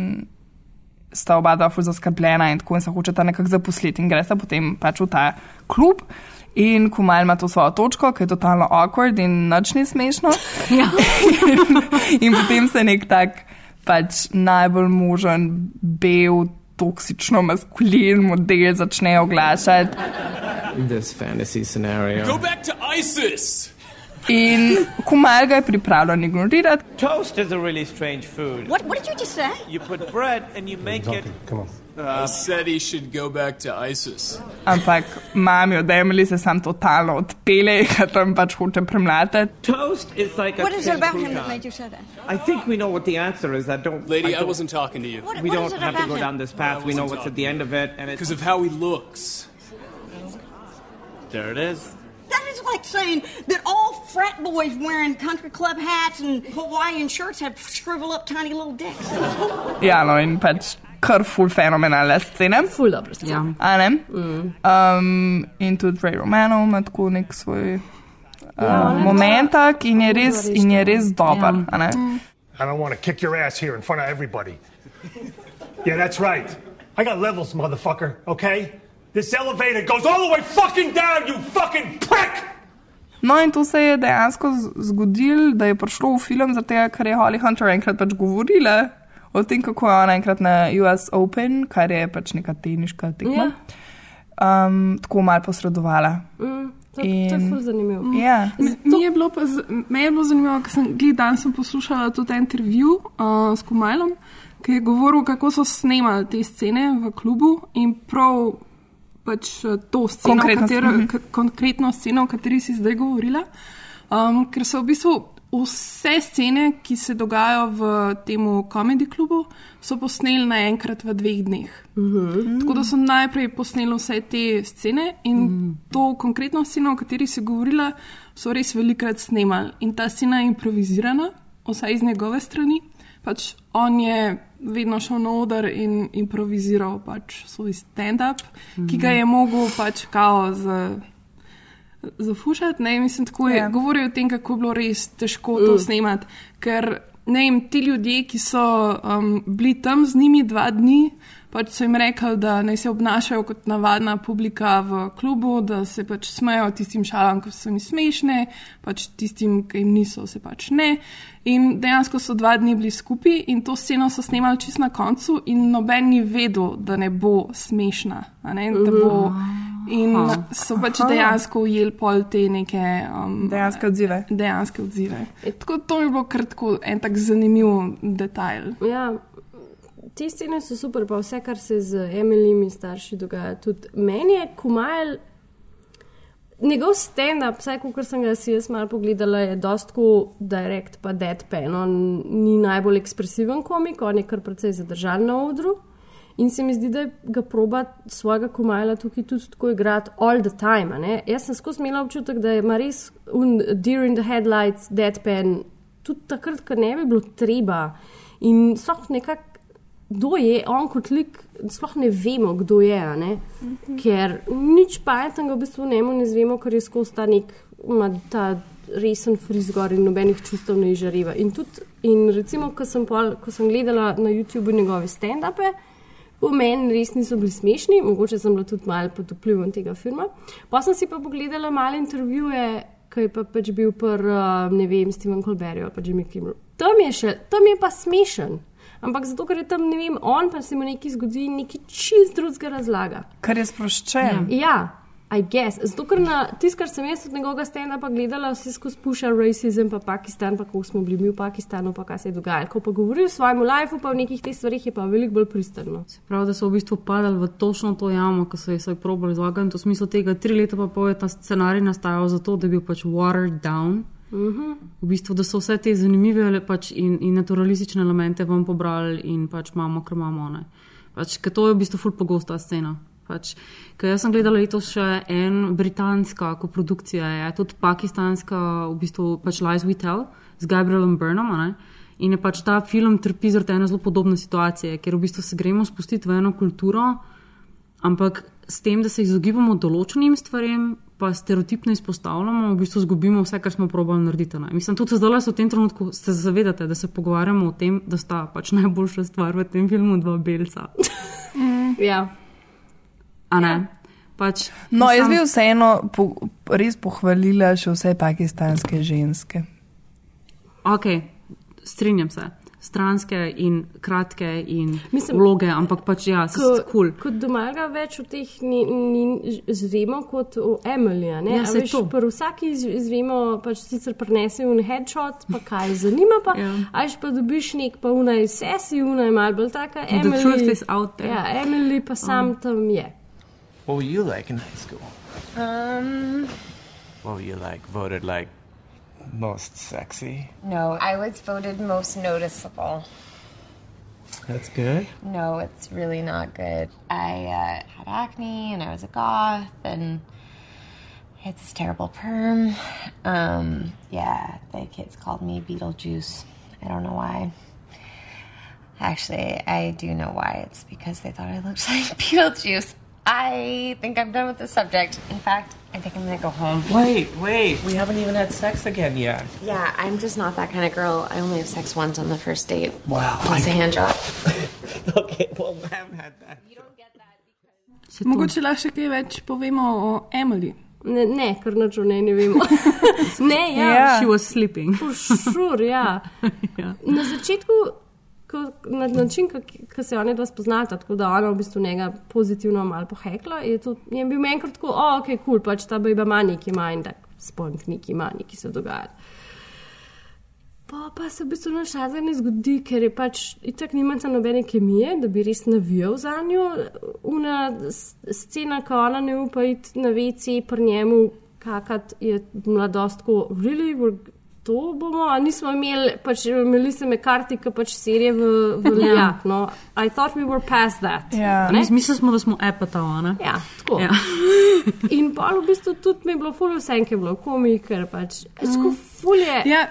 sta oba dva ful zaskrbljena in tako in se hočeta nekako zaposliti in gresta potem pač v ta klub. In Kumal ima to svojo točko, ki je totalno awkward in nič ni smešno. Ja. in, in potem se nek tak pač najbolj možen, bel, toksično maskulin model začne oglašati. This fantasy scenario. Go back to ISIS! In Kumal ga je pripravljen ignorirati. Toast is a really strange food. What, what did you just say? You put bread and you make it. Come on. I said he should go back to ISIS. Ampak mami od Emily se sam totalno odpele, ker tam pač hoče premlatati. Toast is like a What is it about him that made you say that? I think we know what the answer is. I don't. Lady, I, don't- wasn't talking to you. What- we what don't have to go him? down this path. I We know what's at the end of it, and it's Because of how he looks. there. It is. That is like saying that all frat boys wearing country club hats and Hawaiian shirts have shrivel up tiny little dicks. yeah, no in pač kar ful fenomenalne scene. Ful dobro scene. Ja. A ne? Um, in tudi Ray Romano ima tako nek svoj uh, Ja, momentak in je res, in je res dober. a ne? I don't want to kick your ass here in front of everybody. Yeah, that's right. I got levels, motherfucker, okay? This elevator goes all the way fucking down, you fucking prick! No, in to se je dejansko z- zgodilo, da je prišlo v film, zato ker je Holly Hunter enkrat pač govorila o tem, kako je ona enkrat na US Open, kar je pač neka teniška tekma, um, tako mal posredovala. Mm, to, to je In- ful zanimivo. Ja. M- Mi je bilo, pa z- me je bilo zanimivo, ker sem dan sem poslušala tudi intervju uh, s Kumajlom, ki je govoril, kako so snemali te scene v klubu in prav pač eh, to sceno, Konkretno katero, sceno, mhm. k, konkretno sceno, o kateri si zdaj govorila. Um, ker so v bistvu vse scene, ki se dogajajo v tem komedi klubu, so posneli naenkrat v dveh dneh. Mhm. Tako da so najprej posneli vse te scene in mm. to konkretno sceno, o kateri si govorila, so res velikrat snemali. In ta scena je improvizirana, vsaj iz njegove strani. Pač on je vedno šel na oder in improviziral pač svoj stand-up, mm. ki ga je mogel pač kao z. Zafušati, ne, mislim, tako je. Ja. Yeah. Govorijo o tem, kako je bilo res težko to Mm. snemati. Ker ne vem, ti ljudje, ki so um, bili tam z njimi dva dni, pač so jim rekli, da naj se obnašajo kot navadna publika v klubu, da se pač smejo tistim šalam, ki so jim smešne, pač tistim, ki jim niso, se pač ne. In dejansko so dva dni bili skupaj in to sceno so snemali čist na koncu, in noben ni vedel, da ne bo smešna. a Ne, da bo, in Aha. so pač Aha. dejansko ujeli pol te neke um, Dejanske odzive. Dejanske odzive. Tako, to je bilo kar tako en tak zanimiv detajl. Ja, te scene so super, pa vse, kar se z Emilijimi starši dogaja. Tudi meni je Kumajl, njegov stand-up, vsaj kot sem ga si jaz malo pogledala, je dostko direkt, pa deadpan. On ni najbolj ekspresiven komik, on je kar precej zadržan na odru. In se mi zdi, da ga proba svojega komajla tukaj tudi tako igrati all the time. Ne? Jaz sem skozi imela občutek, da ima res un deer in the headlights, deadpan, tudi takrat, ko ne bi bilo treba. In sploh nekako, kdo je on kot lik, sploh ne vemo, kdo je. Ne? Ker nič pametnega v bistvu njemu ne zvemo, ker je skozi ta nek, ima ta resen frizgor in nobenih čustev ne izžareva. In tudi, in recimo, ko sem, pol, ko sem gledala na YouTubu njegove stand-upe, v meni res niso bili smešni, mogoče sem bila tudi malo pod vplivom tega filma. Pa sem si pa pogledala malo intervjuje, ki je pa pač bil pr, uh, ne vem, Steven Colbert ali pa Jimmy Kimmel. Tam je, še, tam je pa smešen. Ampak zato, ker je tam, ne vem, on pa se mu nekaj zgodi in nekaj čist drugega razlaga. Ker je sproščen. Ja, I guess. Zato, ker na tisto, kar sem jaz od njegovega stenda pa gledala, vse skozi puša rasizem, pa Pakistan, pa kako smo bili mi v Pakistanu, pa kaj se je dogajalo. Ko pa govori o svojem lifeu, pa v nekih teh stvarih je pa veliko bolj pristano. Prav, da so v bistvu padali v točno to jamo, ki so jih svoj probali izlagati. V smislu tega, tri leta pa pol je ta scenarij nastajal zato, da bi bil pač watered down. Mhm. V bistvu, da so vse te zanimive pač in, in naturalistične elemente vam pobrali in pač imamo, kar imamo. ne. Pač, to je v bistvu ful pogosta scena. Pač, ker jaz sem gledala letos še en britanska koprodukcija, je tudi pakistanska, v bistvu pač Lies We Tell z Gabrielom Ne? In je pač ta film trpi zaradi ene zelo podobne situacije, ker v bistvu se gremo spustiti v eno kulturo, ampak s tem, da se izogibamo določenim stvarem, pa stereotipno izpostavljamo, v bistvu izgubimo vse, kar smo probali narediti. Ne? Mislim, tudi zdaj v tem trenutku se zavedate, da se pogovarjamo o tem, da sta pač najboljša stvar v tem filmu dva belca. Ja. A ne? Pač, No, jaz sam- bi vseeno po, res pohvalila še vse pakistanske ženske. Ok, strinjam se. Stranske in kratke in Mislim, vloge, ampak pač ja, se Ko- kul. Kot domaga več o teh ni, ni zvemo kot o Emily. a Ne? Ja, veš, to. Pri vsaki izvemo, pač sicer prenese un headshot, pa kaj zanima, pa ja. ajš pa dobiš nek pa unaj sesi, unaj mal bolj taka. The Emily, truth is out there. Ja, Emily pa sam tam je. What were you like in high school? Um, What were you like? Voted like most sexy? no, I was voted most noticeable. That's good. No, it's really not good. I uh, had acne and I was a goth and I had this terrible perm. Um, yeah, the kids called me Beetlejuice. I don't know why. Actually, I do know why. It's because they thought I looked like Beetlejuice. I think I'm done with the subject. In fact, I think I'm gonna go home. Wait, wait. We haven't even had sex again yet. Yeah, I'm just not that kind of girl. I only have sex once on the first date. Wow. Plus a hand job. okay, well, I haven't had that. Mogoče lahko še kaj več povemo o Emily. Ne, ne ker noč o njej ne vemo. ne, ja. Ja. She was sleeping. Šur, ja. yeah. Na začetku, ko, na način, ki se ona dva spoznata, tako da ona v bistvu njega pozitivno malo pohekla, je, to, je bil meni tako, o, ok, kul, cool, pač ta bejba ima neki manj, da spoink neki manj, ki se dogaja. Pa, pa se v bistvu naš razred ne zgodi, ker je pač itak nimate nobene kemije, da bi res navijal za njo. Una scena, ko ona ne upa iti na WC pri njemu, kakat je mladostko, really, we're- to bomo, a nismo imeli, pač imeli se me karti, ki pač serije v, v Ja. Lijak. No. I thought we were past that. Ja. Ne? Mislili smo, da smo epatava, ne? Ja, tako. Ja. In pa v bistvu tudi mi je bilo fulje vse, ki je bilo komik, ker pač, sko fulje. Ja,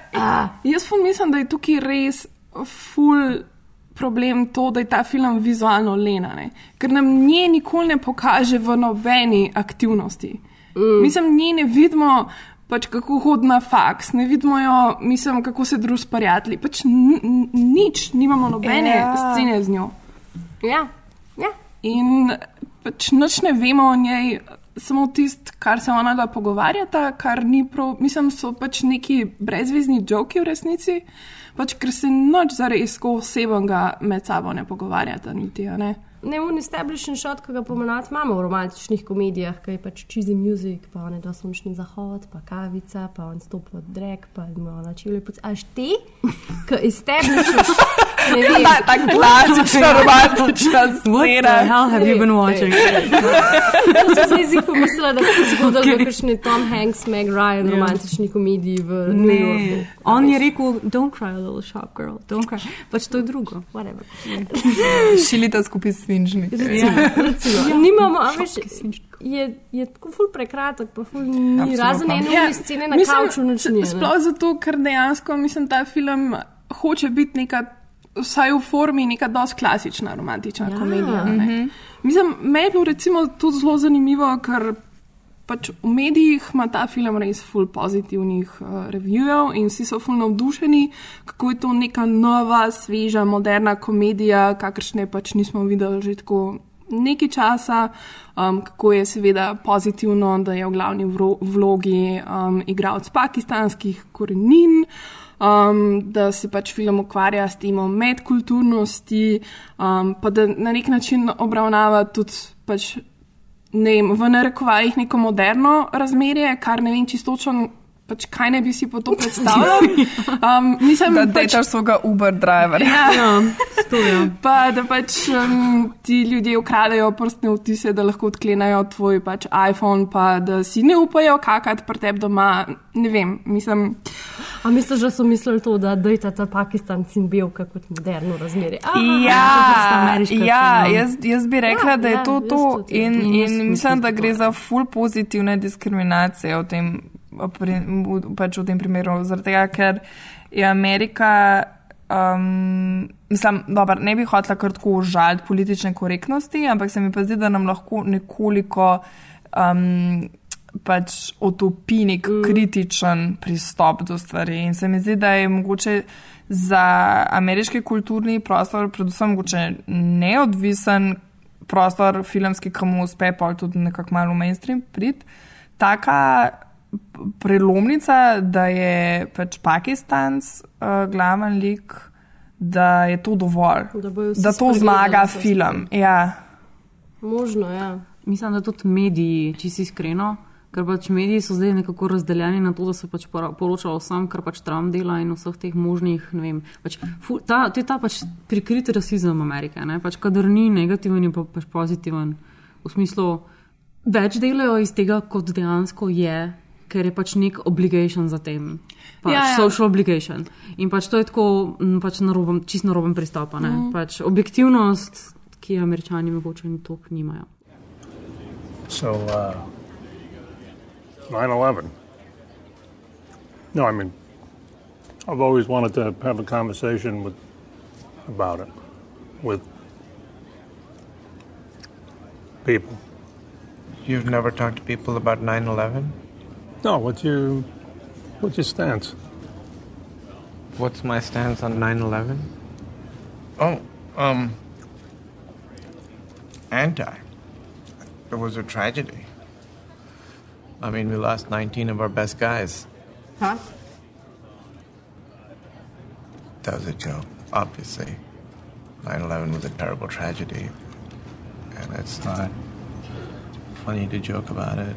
jaz ful mislim, da je tukaj res ful problem to, da je ta film vizualno lenane, ker nam nje nikoli ne pokaže v nobeni aktivnosti. Mm. Mislim, nje ne vidimo, pač kako hodi na faks, ne vidimo jo, mislim, kako se druž prijatelji. Pač nič, nimamo nobene Ja. ja. scene z njo. Ja, ja. In pač noč ne vemo o njej, samo tisto, kar se ona da pogovarjata, kar ni prav, mislim, so pač neki brezvezni joki v resnici, pač ker se noč zares osebnega med sabo ne pogovarjata, niti, a ne. Ne, un establishing shot, ki ga pomenati imamo v romantičnih komedijah, ki je pač cheesy music, pa ne da sončni zahod, pa kavica, pa on stopi v drek, pa ima ona čevlje pod. Až ti, ki establishiš, Ne vem. Ta, klasična romantična scena. hell have you been watching? To sem se zdaj pomislila, da se zgodilo v kakšni Tom Hanks, Meg Ryan Ja. romantični komediji v New Yorku. On je rekel, don't cry, little shop girl, don't cry. Pač to je drugo, whatever. Šilite skupaj svinčnik. Recimo, recimo. Nimamo, a veš, je, je tako ful prekratek, pa ful ni Absolutno. razen ene Ja, ja, scene na mislim, kavču noč ni. a ne. Sploh zato, ker dejansko mislim, ta film hoče biti neka, vsaj v formi, neka dosti klasična romantična Ja. ja. komedija. Ne. Mislim, meni je bilo recimo to zelo zanimivo, ker pač v medijih ima ta film res ful pozitivnih uh, revijev in vsi so ful navdušeni, kako je to neka nova, sveža, moderna komedija, kakršne pač nismo videli že tako nekaj časa, um, kako je seveda pozitivno, da je v glavni vro- vlogi um, igralec pakistanskih korenin. Um, da se pač film ukvarja s temo medkulturnosti, um, pa da na nek način obravnava tudi pač ne vem, v narekovajih neko moderno razmerje, kar ne vem čistočno, pač kaj ne bi si po to predstavljal. Um, mislim, Da pač, detaš svoga Uber driverja. Ja. ja. Pa da pač um, ti ljudje ukradajo prstne vtise, da lahko odklenajo tvoj pač iPhone, pa da si ne upajo kakati pri tebi doma. Ne vem, mislim. A misliš, da so mislili to, da dojta ta Pakistanci in belka kot moderno razmerje? Aha, Ja, ja film. jaz, jaz bi rekla, Ja, da je ja, to jaz to. In, ja. Jaz in mislim da gre za full pozitivne diskriminacije v tem, pač v tem primeru. Zaradi tega, ker je Amerika. Um, mislim, dober, ne bi hotela kar tako užaliti politične korektnosti, ampak se mi pa zdi, da nam lahko nekoliko um, pač otopi nek mm. kritičen pristop do stvari. In se mi zdi, da je mogoče za ameriški kulturni prostor, predvsem mogoče neodvisen prostor filmski, ki mu uspe pa tudi nekako malo mainstream prid, taka prelomnica, da je pač Pakistanc uh, glaven lik, da je to dovolj, Da da to zmaga film. Ja. Možno, ja. Mislim, da tudi mediji, če si iskreno, ker pač mediji so zdaj nekako razdeljeni na to, da se pač poroča o vsem, kar pač Trump dela in vseh teh možnih, ne vem, pač, fu, ta, to je ta pač prikrit rasizem Amerike, ne, pač kadar ni negativen, je pa pač pozitiven. V smislu, več delajo iz tega, kot dejansko je, ker je pač nek obligation za tem. Pač Ja, ja. social obligation. In pač to je tako, m, pač naroben, čist naroben pristop. a ne. Mhm. Pač objektivnost, ki jo američani mogoče ni toliko nimajo. So, uh, 9 11. No, I mean, I've always wanted to have a conversation with about it with people. You've never talked to people about 9 11? No, what's your what's your stance? What's my stance on 9 11? Oh, um, anti. It was a tragedy. I mean, we lost 19 of our best guys. Huh? That was a joke, obviously. 9 11 was a terrible tragedy. And it's not funny to joke about it.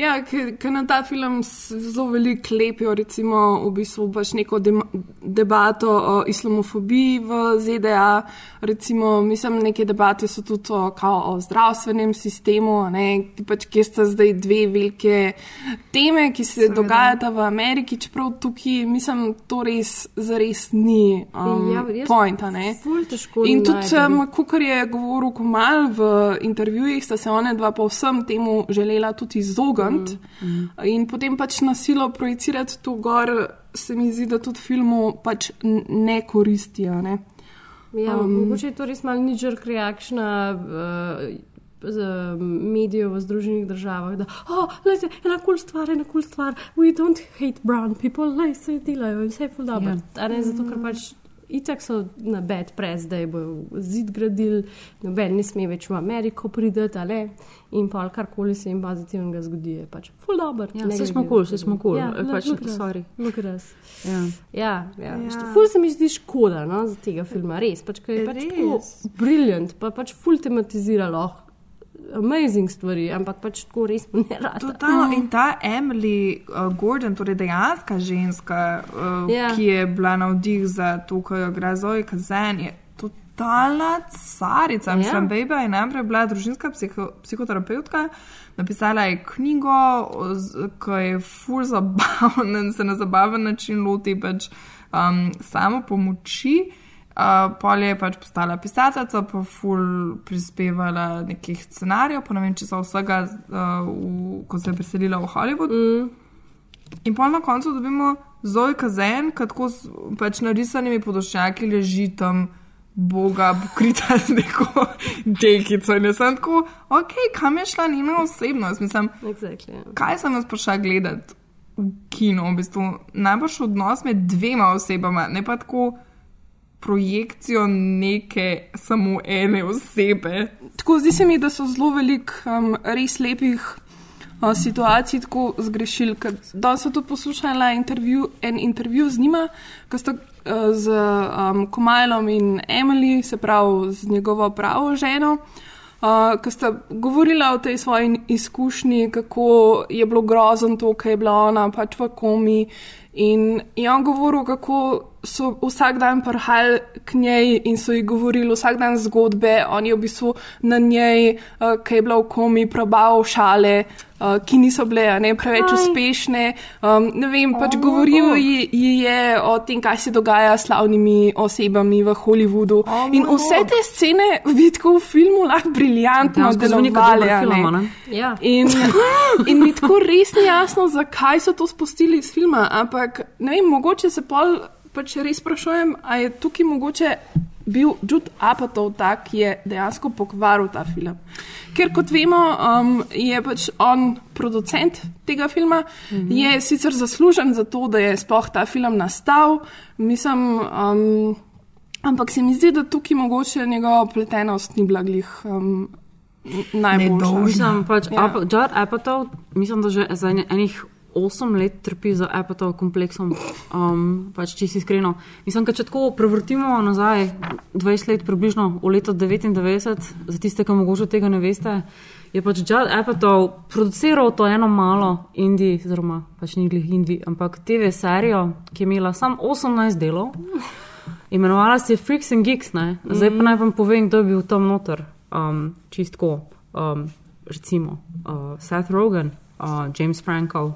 Ja, ker na ta film zelo veliko lepijo, recimo, v bistvu pač neko dem- debato o islamofobiji v ZDA. Recimo, mislim, neke debate so tudi o, kao, o zdravstvenem sistemu, ne, pač, kjer sta zdaj dve velike teme, ki se Seveda. dogajata v Ameriki, čeprav tukaj, mislim, to res, zares ni um, Ja, jaz point. a ne. ful težko In tudi, um, kot je govoril Komal v intervjujih, sta se one dva povsem temu želela tudi izogniti. Mm. In potem pač na silo projicirati to gor, se mi zdi, da tudi filmu pač ne koristi. Ne? Ja, Um, mogoče je to res malo nižer reakcija uh, z medijev v Združenih državah, da oh, lejte, ena kul cool stvar, ena kul cool stvar, we don't hate brown people, le se delajo in vse je ful dobro. Ja. Ne zato, ker pač itak so na bed pres, da je bo zid gradil, noben ne sme več v Ameriko prideti, ali in pa karkoli se jim pozitivnega zgodi, je pač ful dobro. Ja, glede smo kul, to. saj smo kul, Ja, eh, pač, sorry. look at us. Ja. Ja, ja. Ja. Ful se mi zdi škoda no, za tega filma, res. Pač, ker je pač briljant, pa pač ful tematizira lahko amazing stvari, ampak pač tako res ne rada. Totalno. In ta Emily uh, Gordon, torej dejanska ženska, uh, Ja. ki je bila navdih za to, ko jo gre Zoe Kazen, je totalna carica. Ja. Mislim, Bejba je najprej bila družinska psiho, psihoterapeutka, napisala je knjigo, ki je ful zabaven in se na zabaven način loti pač um, samo pomoči. Uh, pol je pač postala pisateljica, pa ful prispevala nekih scenarijev, pa ne vem, če so vsega, uh, v, ko se je preselila v Hollywood. Mm. In pol na koncu dobimo Zoe Kazen, ki tako s pač narisanimi podoščaki leži tam. Boga, pokrita z neko dekico. In jaz sem tako, ok, kam je šla njena osebnost? Mislim, exactly, yeah. kaj sem jaz prišla gledati v kinu? V bistvu najboljši odnos med dvema osebama, ne pa tako projekcijo neke samo ene osebe. Tako zdi se mi, da so zelo veliko um, res lepih uh, situacij tako zgrešili. ker Danes sem tudi poslušala intervju, en intervju z njima, ki sta uh, z um, Komajlom in Emily, se pravi z njegovo pravo ženo. Uh, ki sta govorila o tej svoji izkušnji, kako je bilo grozno to, kaj je bila ona pač v komi. In je on govoril, kako so vsak dan prihajali k njej in so ji govorili vsak dan zgodbe. On je v bistvu na njej, uh, ki je bila v komi, prebaval šale, uh, ki niso bile a ne, preveč Aj. uspešne. Um, ne vem, pač Oh, govoril oh. ji, ji je o tem, kaj se dogaja s slavnimi osebami v Hollywoodu. Oh, in vse te scene bi tako v filmu lahko briljantno delovale. dober a film, a ne. ne? Ja. In, in mi tako res ni jasno, zakaj so to spustili iz filma. Ampak ne vem, mogoče se pol pač res sprašujem, ali je tukaj mogoče bil Jude Apatow tak, ki je dejansko pokvaril ta film. Ker kot vemo, um, je pač on producent tega filma, mm -hmm. je sicer zaslužen za to, da je sploh ta film nastal. Mislim, um, ampak se mi zdi, da tukaj mogoče njegova pletenost ni bila glih. Um, Najboljša. Mislim, pač Ja. ja. Judd Apatow, mislim, da že za enih osem let trpi za Apatow kompleksom. Um, pač čisto iskreno. Mislim, da če tako prevrtimo nazaj 20 let, približno v leto 99, za tiste, ki mogoče tega ne veste, je pač Judd Apatow produciral to eno malo indij, oziroma pač ni glih indij, ampak TV serijo, ki je imela samo 18 delov. Imenovala se Freaks and Geeks, ne? zdaj pa naj vam povem, kdo je bil tam noter. Um, čistko, um, recimo uh, Seth Rogen, uh, James Franco,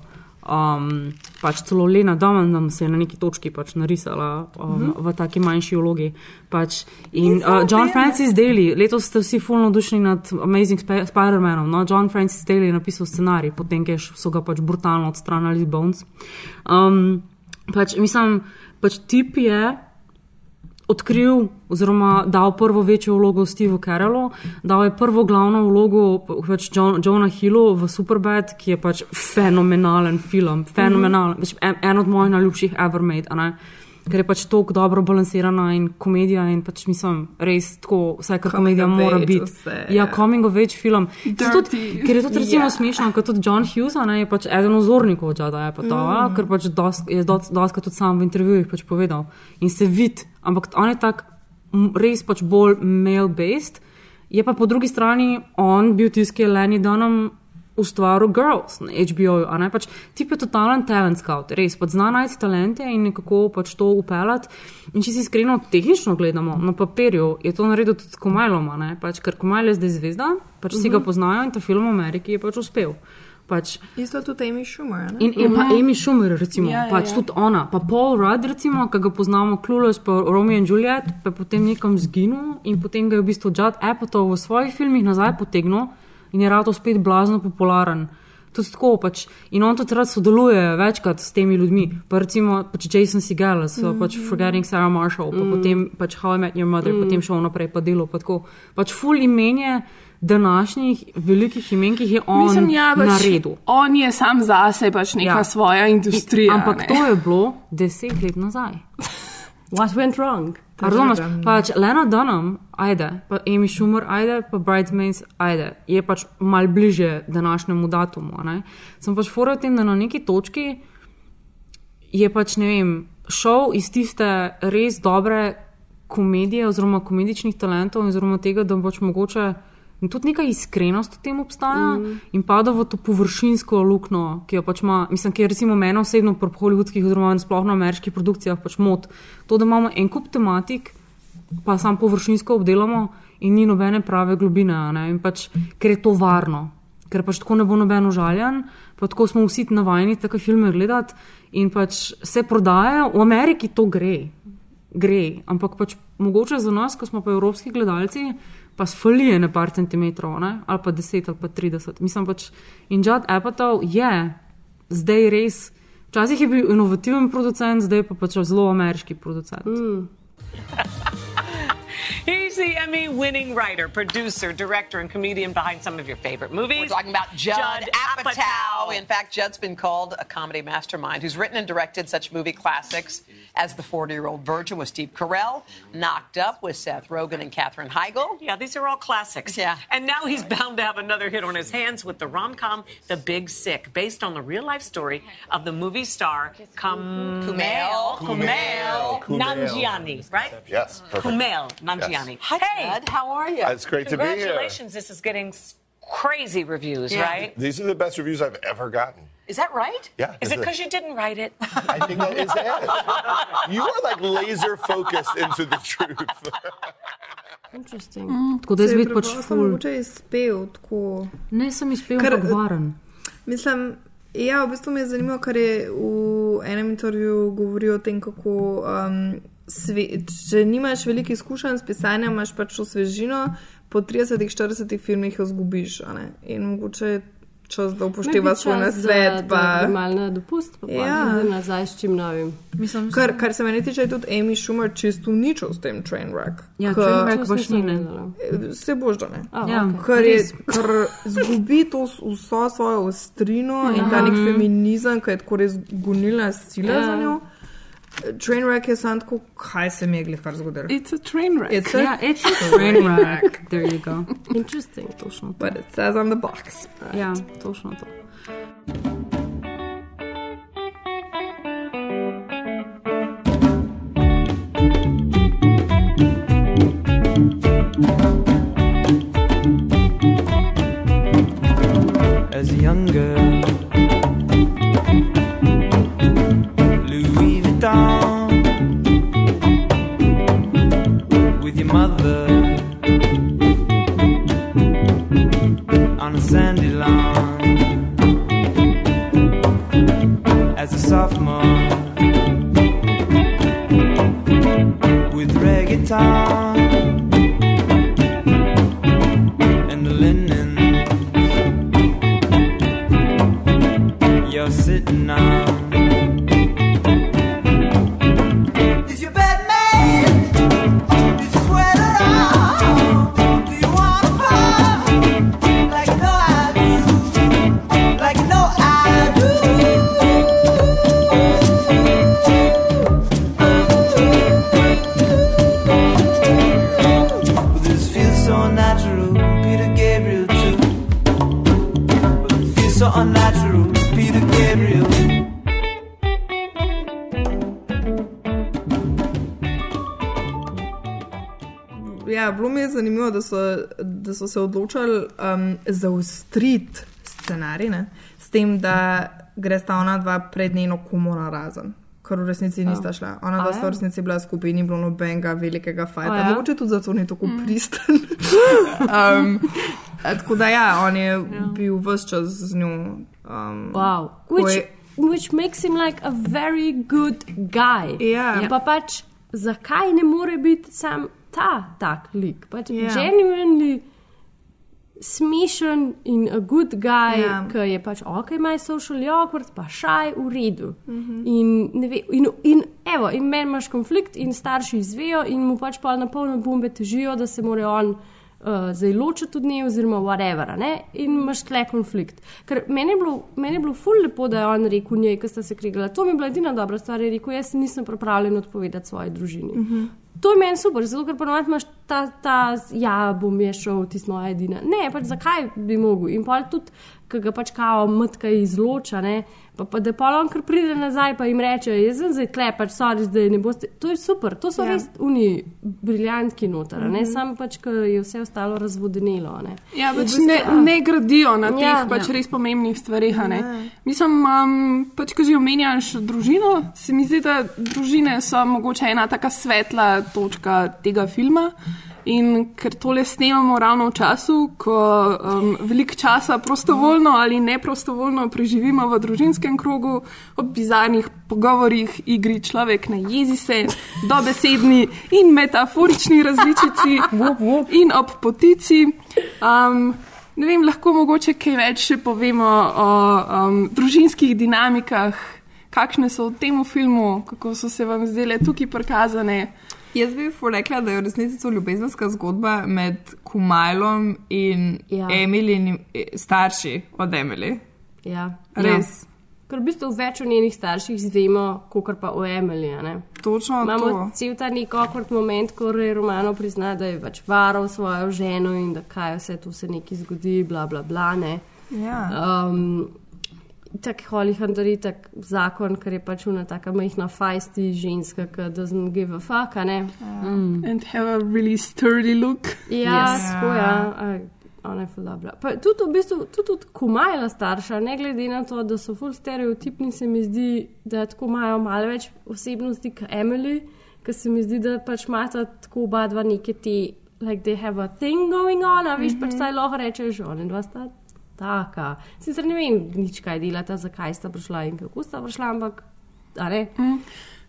um, pač celo Lena Dunham se je na neki točki pač narisala um, Mhm. v taki manjši vlogi. Pač. In uh, John Francis Daly, letos ste vsi fulno dušni nad Amazing Sp Spider-Manom. No? John Francis Daly je napisal scenarij, potem, ker so ga pač brutalno odstranili iz Bones. Um, pač, mislim, pač tip je odkril oziroma dal prvo večjo vlogo Stevu Carrollu, dal je prvo glavno vlogo pač John, Johna Hillu v Superbad, ki je pač fenomenalen film, fenomenalen, mm -hmm. en, en od mojih najljubših ever made? Ker je pač tako dobro balansirana in komedija in pač mislim, res tako, vse kar komedija mora biti. Ja, ja. coming of age film. Tudi, ker je tudi recimo Ja. yeah. smešno, ker tudi John Hughes a ne, je pač eden ozornikov Jada Apatowa, Mm. mm. ker pač dost, je dosti tudi sam v intervjujih pač povedal. In se vidi, ampak on je tak res pač bolj male-based. Je pa po drugi strani on bil tisti, ki je Lenny Dunham ustvaril Girls na HBO-ju. a ne, Pač, tip je totalen talent scout, res pač zna najti talente in nekako pač to upeljati. In če si iskreno tehnično gledamo, na papirju je to naredil tudi s Komajlom, a ne, pač, ker Komajl je zdaj zvezda, pač vsi ga Mhm. poznajo in ta film v Ameriki je pač uspel. Pač, Isto tudi Amy Schumer. ne? In, in pa Amy Schumer, recimo, Ja, ja, ja, pač ja. tudi ona, pa Paul Rudd, recimo, ki ga poznamo, Clueless, pa Romeo in Juliet, pa potem nekam zginil in potem ga je v bistvu Judd Apatow v svojih filmih nazaj potegnil in je rado spet blazno popularen. Tudi tako pač. In on tudi rad sodeluje večkrat s temi ljudmi. Pa recimo pač Jason Segel, so mm. pač Forgetting Sarah Marshall, pa Mm. mm. potem pač How I Met Your Mother, mm. Mm. potem šel naprej pa delo. Pa tako. pač ful imenje današnjih velikih imen, ki jih je on Mislim, ja, pač naredil. On je sam zase pač neka ja. svoja industrija. Ampak ne. to je bilo deset let nazaj. What went wrong? Razumeš, pač Lena Dunham, ajde, pa Amy Schumer, ajde, pa Bridesmaids, ajde, je pač mal bliže današnjemu datumu. Ne? Sem pač fora v tem, da na neki točki je pač, ne vem, šel iz tiste res dobre komedije oziroma komedičnih talentov oziroma tega, da pač mogoče In tudi neka iskrenost v tem obstaja, Mm. in pada v to površinsko luknjo, ki jo pač ima, mislim, ki je recimo meni osebno pri hollywoodskih, oziroma sploh na ameriških produkcijah pač mod. To, da imamo en kup tematik, pa sam površinsko obdelamo in ni nobene prave globine, ne, in pač, ker je to varno, ker pač tako ne bo noben užaljen, pa tako smo vsi navajeni take filme gledati in pač se prodajajo, v Ameriki to gre, gre, ampak pač mogoče za nas, ko smo pa evropski gledalci, pa sfolije ne par centimetrov, ne? ali pa 10 ali pa 30. Mislim pač, in Judd Apatow je zdaj res, včasih je bil inovativen producent, zdaj pa pač zelo ameriški producent. Mm. He's the Emmy winning writer, producer, director, and comedian behind some of your favorite movies. We're talking about Judd, Judd Apatow. Apatow. In fact, Judd's been called a comedy mastermind who's written and directed such movie classics as The 40 Year Old Virgin with Steve Carell, Knocked Up with Seth Rogen and Katherine Heigl. Yeah, these are all classics. Yeah. And now he's bound to have another hit on his hands with the rom com The Big Sick, based on the real life story of the movie star Kam- Kumail. Kumail Kumail. Nanjiani, right? Yes. perfect. Kumail Nanjiani. Hi, hey, Judd. How are you? It's great to be here. Congratulations. This is getting crazy reviews, Yeah. right? These are the best reviews I've ever gotten. Is that right? Yeah. Is it because you didn't write it? I think that is it. You are like laser focused into the truth. Interesting. Mm, Tako da jaz se je vidim pač preprosto ful. Mogoče je izpel tako. Ne, sem izpel, Ker- ampak varen. Mislim, ja, v bistvu me je zanimivo, ker je v enem intervjuju govoril o tem, kako um, sve, če nimaš veliko izkušenj s pisanjem, imaš pač to svežino, po 30-40 filmih jo zgubiš. a ne. In mogoče je čas, da upoštevaš svoj nasvet. Pa... Malo na dopust, pa Ja. ja. nazaj s čim novim. Mislim, Kar, kar se meni tiče, je tudi Amy Schumer čisto ničel s tem Trainwreck. Ja, Trainwreck baš ni, ne. Se boš, da ne. A, Ja, okej. Ker, je, ker zgubi to vso svojo ostrino in ta Ja. nek feminizem, ki je tako res gonilna sila Ja. za njo. Trainwreck je samo tako, kaj se mi je glihkar zgodilo. It's a train wreck. It's a, Ja, it's a train wreck. There you go. Interesting. Točno to. But it says on the box. Ja, točno to. as a young girl. Mother on a sandy lawn as a sophomore with reggae reggaeton da so se odločili um, zaostriti scenarij, ne? s tem, da gre sta ona dva pred njeno komo na razen. Kar v resnici nista šla. Ona dva sta ja? v resnici bila skupaj, ni bilo nobenega velikega fajta. Ja? Mogoče tudi zato ni tako pristen. um, tako da ja, on je bil vse čas z njo. Um, Wow. Which, je- which makes him like a very good guy. Ja. Pa pač, zakaj ne more biti sam ta tak lik? Pač Ja. genuinely smešen in a good guy, Ja. ki je pač ok, ima socially awkward, pa šaj v redu. Mhm. In, ne ve, in, in, evo, in meni imaš konflikt, in starši izvejo, in mu pač pa na polne bombe težijo, da se mora on uh, zdaj ločiti od nje, oziroma whatever. a Ne? In imaš tle konflikt. Ker meni je bilo, meni je bilo ful lepo, da je on rekel njej, ki sta se krigala. To mi je bila edina dobra stvar, je rekel, jaz nisem pripravljen odpovedati svoji družini. Mhm. To je meni super, zato ker ponovadi imaš ta, ta, ja, bom je šel, ti smo edina. Ne, pač zakaj bi mogel. In pa tudi ki ga pač kao matka izloča. Ne? Pa, pa da pa on kar pride nazaj, pa jim reče, jaz sem zdaj tle, pač sorry, zdaj ne boste. To je super, to so Ja. res uni briljantki noter, mm Mhm. -hmm. samo pač, ker je vse ostalo razvodenelo. Ne? Ja, pač bistvu, ne, ja. ne gradijo na teh Ja, ja, pač ja. res pomembnih stvareh. a ne. Ja. Mislim, um, pač, ko že omenjaš družino, se mi zdi, da družine so mogoče ena taka svetla točka tega filma. In ker tole snemamo ravno v času, ko um, veliko časa prostovoljno ali neprostovoljno preživimo v družinskem krogu, ob bizarnih pogovorih, igri človek na jezi se, dobesedni in metaforični različici in ob potici. Um, ne vem, lahko mogoče kaj več še povemo o um, družinskih dinamikah, kakšne so v tem filmu, kako so se vam zdele tukaj prikazane. Jaz bi rekla, da je v resnici to ljubezenska zgodba med Kumajlom in ja. Emilinim starši od Emily. Ja. Res. Ja. Ker v bistvu več o njenih starših izvemo, kot pa o Emily. Točno Imamo to. cel ta nek okord moment, ko je Romano prizna, da je pač varal svojo ženo in da kaj vse tu se nekaj zgodi, bla bla bla. Ne? Ja. Um, tak Holly Hunter je tak zakon, ker je pač una taka majhna fajsti ženska, ki doesn't give a fuck, a ne? Mm. And have a really sturdy look. Ja, yes. tako ja. Ona je ful dobra. Pa tudi v bistvu, tudi od Kumajla starša, ne glede na to, da so ful stereotipni, se mi zdi, da tako imajo malo več osebnosti kot Emily, ker se mi zdi, da pač imata tako oba dva neke te, like they have a thing going on, a veš, mm -hmm. pač saj lahko rečeš, oni dva sta taka. Sicer ne vem nič, kaj delata, zakaj sta prišla in kako sta prišla, ampak. Mm.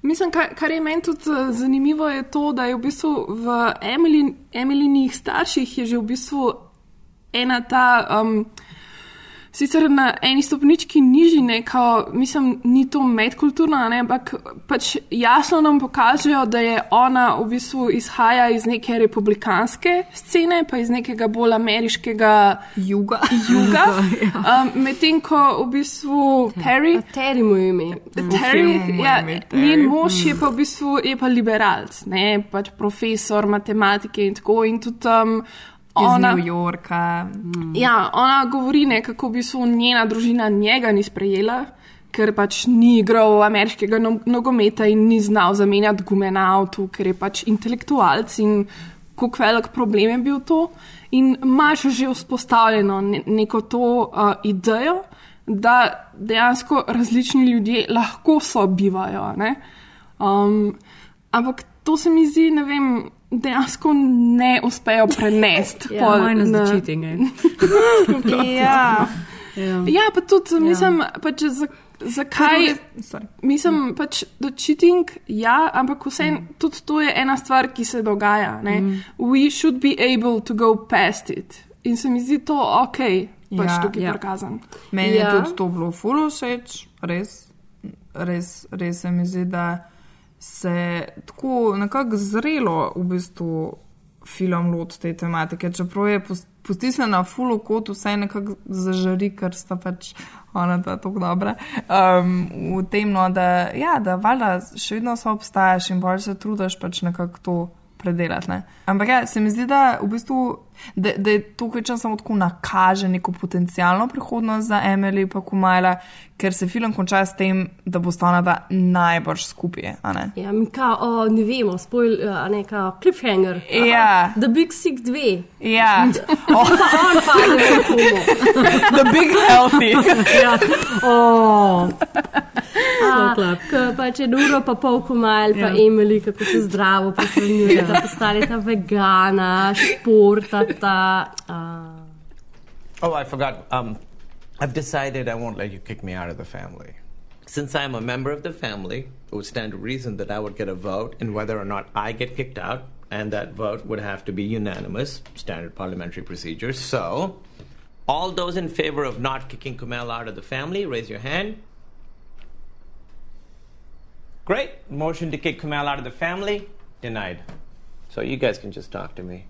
Mislim, kar, kar je meni tudi eh, zanimivo, je to, da je v bistvu v Emily, Emilynih starših že v bistvu ena ta. Um, Sicer na eni stopnički nižji, ne, kao, mislim, ni to medkulturno, ne, ampak pač jasno nam pokažejo, da je ona v bistvu izhaja iz neke republikanske scene, pa iz nekega bolj ameriškega juga. juga. Ja. um, Medtem ko v bistvu Terry. Terry mu je ime. Terry, ja, njen mož je pa v bistvu je pa liberalc, ne, pač profesor matematike in tako in tudi. Um, Iz ona, New Yorka. Mm. Ja, ona govori, ne, kako bi se njena družina njega ni sprejela, ker pač ni igral ameriškega no nogometa in ni znal zamenjati gume na avtu, ker je pač intelektualc in kako velik problem je bil to. In imaš že vzpostavljeno ne neko to uh, idejo, da dejansko različni ljudje lahko sobivajo. ne. Um, ampak to se mi zdi, ne vem. Dejansko ne uspejo prenesti. Ja, pol minus the na- cheating, eh. ja. Ja. ja, pa tudi mislim, pač, za, zakaj. Sorry. Mislim, pač, da cheating, ja, ampak vse, tudi to je ena stvar, ki se dogaja. Ne? Mm. We should be able to go past it. In se mi zdi to ok, pač Ja, tukaj ja. prikazan. Meni Ja. je tudi to bilo fulo všeč, res, res, res se mi zdi, da se tako nekako zrelo v bistvu film loti te tematike, čeprav je pos- postisnjena fulo kot vse nekako zažari, ker sta pač ona ta tako dobra. Um, v tem, no, da, ja, da valjda še vedno so obstajaš in bolj se trudiš pač nekako to predelati. Ne? Ampak ja, se mi zdi, da v bistvu. Da, da je tukaj čas samo tako nakaže neko potencijalno prihodnost za Emily in Kumajla, ker se film konča s tem, da bo sta ona dva najbrž skupaj. a ne? Ja, mi kao, o, ne vemo, spoil, a ne kao, cliffhanger. Aha, Ja. The Big Sick 2. Ja. Oh. on pade v komo. The Big Healthy. ja. Oh. Slow clap. Pa če uro pa pol komal, pa Ja. Emily, kako se zdravo prehranjuje, da postaneta vegana, športata. Uh. Oh, I forgot. Um, I've decided I won't let you kick me out of the family. Since I'm a member of the family, it would stand to reason that I would get a vote in whether or not I get kicked out, and that vote would have to be unanimous, standard parliamentary procedure. So, all those in favor of not kicking Kumail out of the family, raise your hand. Great. Motion to kick Kumail out of the family, denied. So, you guys can just talk to me.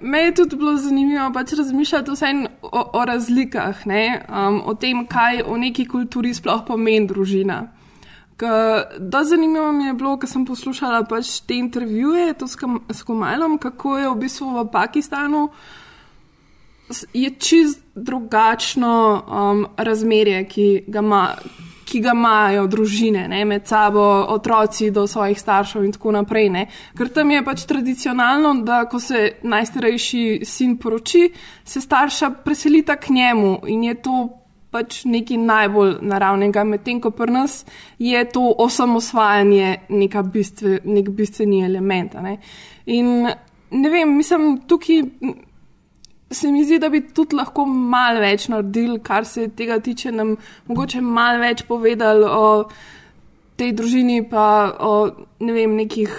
Me je tudi bilo zanimivo pač razmišljati o, o razlikah, ne, um, o tem, kaj v neki kulturi sploh pomeni družina. Da zanimivo mi je bilo, ko sem poslušala pač te intervjuje kam, s Komalom, kako je v bistvu v Pakistanu je čist drugačno um, razmerje, ki ga, ima, ki ga imajo družine ne, med sabo, otroci do svojih staršev in tako naprej. Ne. Ker tam je pač tradicionalno, da ko se najstarejši sin poroči, se starša preselita k njemu in je to pač nekaj najbolj naravnega, medtem ko pri nas je to osamosvajanje bistve, nek bistveni element. Ne. In ne vem, mislim, tukaj se mi zdi, da bi tudi lahko malo več naredili, kar se tega tiče, nam mogoče malo več povedali o tej družini, pa o ne vem, nekih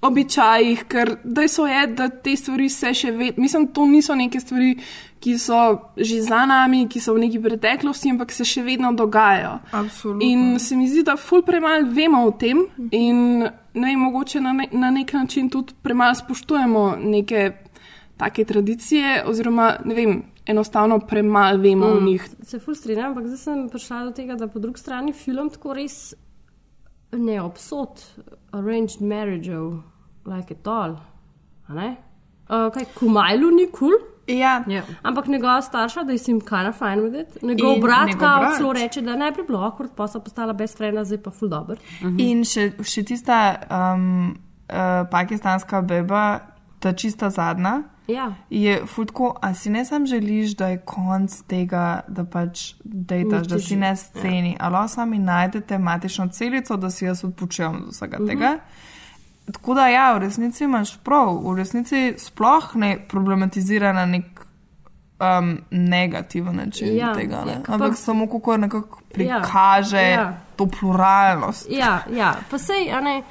običajih, ker dejstvo je, da te stvari se še vedno, mislim, to niso neke stvari, ki so že za nami, ki so v neki preteklosti, ampak se še vedno dogajajo. Absolutno. In se mi zdi, da ful premalo vemo o tem in ne vem, mogoče na, ne, na nek način tudi premalo spoštujemo neke take tradicije, oziroma ne vem, enostavno premalo vemo o njih. Se ful strinjam, ampak zdaj sem prišla do tega, da po drugi strani film tako res ne obsod arranged marriageov, like it all. a ne? Uh, kaj, Kumajlu ni kul? Cool? Ja. ja. Ampak njegova starša, da je sim kind of fine with it. Njegov In brat, brat. celo reče, da je najprej bilo awkward, pa so postala best frienda, zdaj pa ful dober. In še, še tista um, uh, pakistanska beba, ta čista zadnja, Ja. je futko, a si ne sam želiš, da je konc tega, da pač dejtaš, da si ne sceni, ja. ali sami najdete matično celico, da si jaz odpočivam od vsega Mhm. mm -hmm. tega. Tako da ja, v resnici imaš prav, v resnici sploh ne problematizira na nek um, negativen način Ja, tega, ne? ja, ampak pa- samo kako nekako Ja, prikaže ja. to pluralnost. Ja, ja, pa sej, a ne.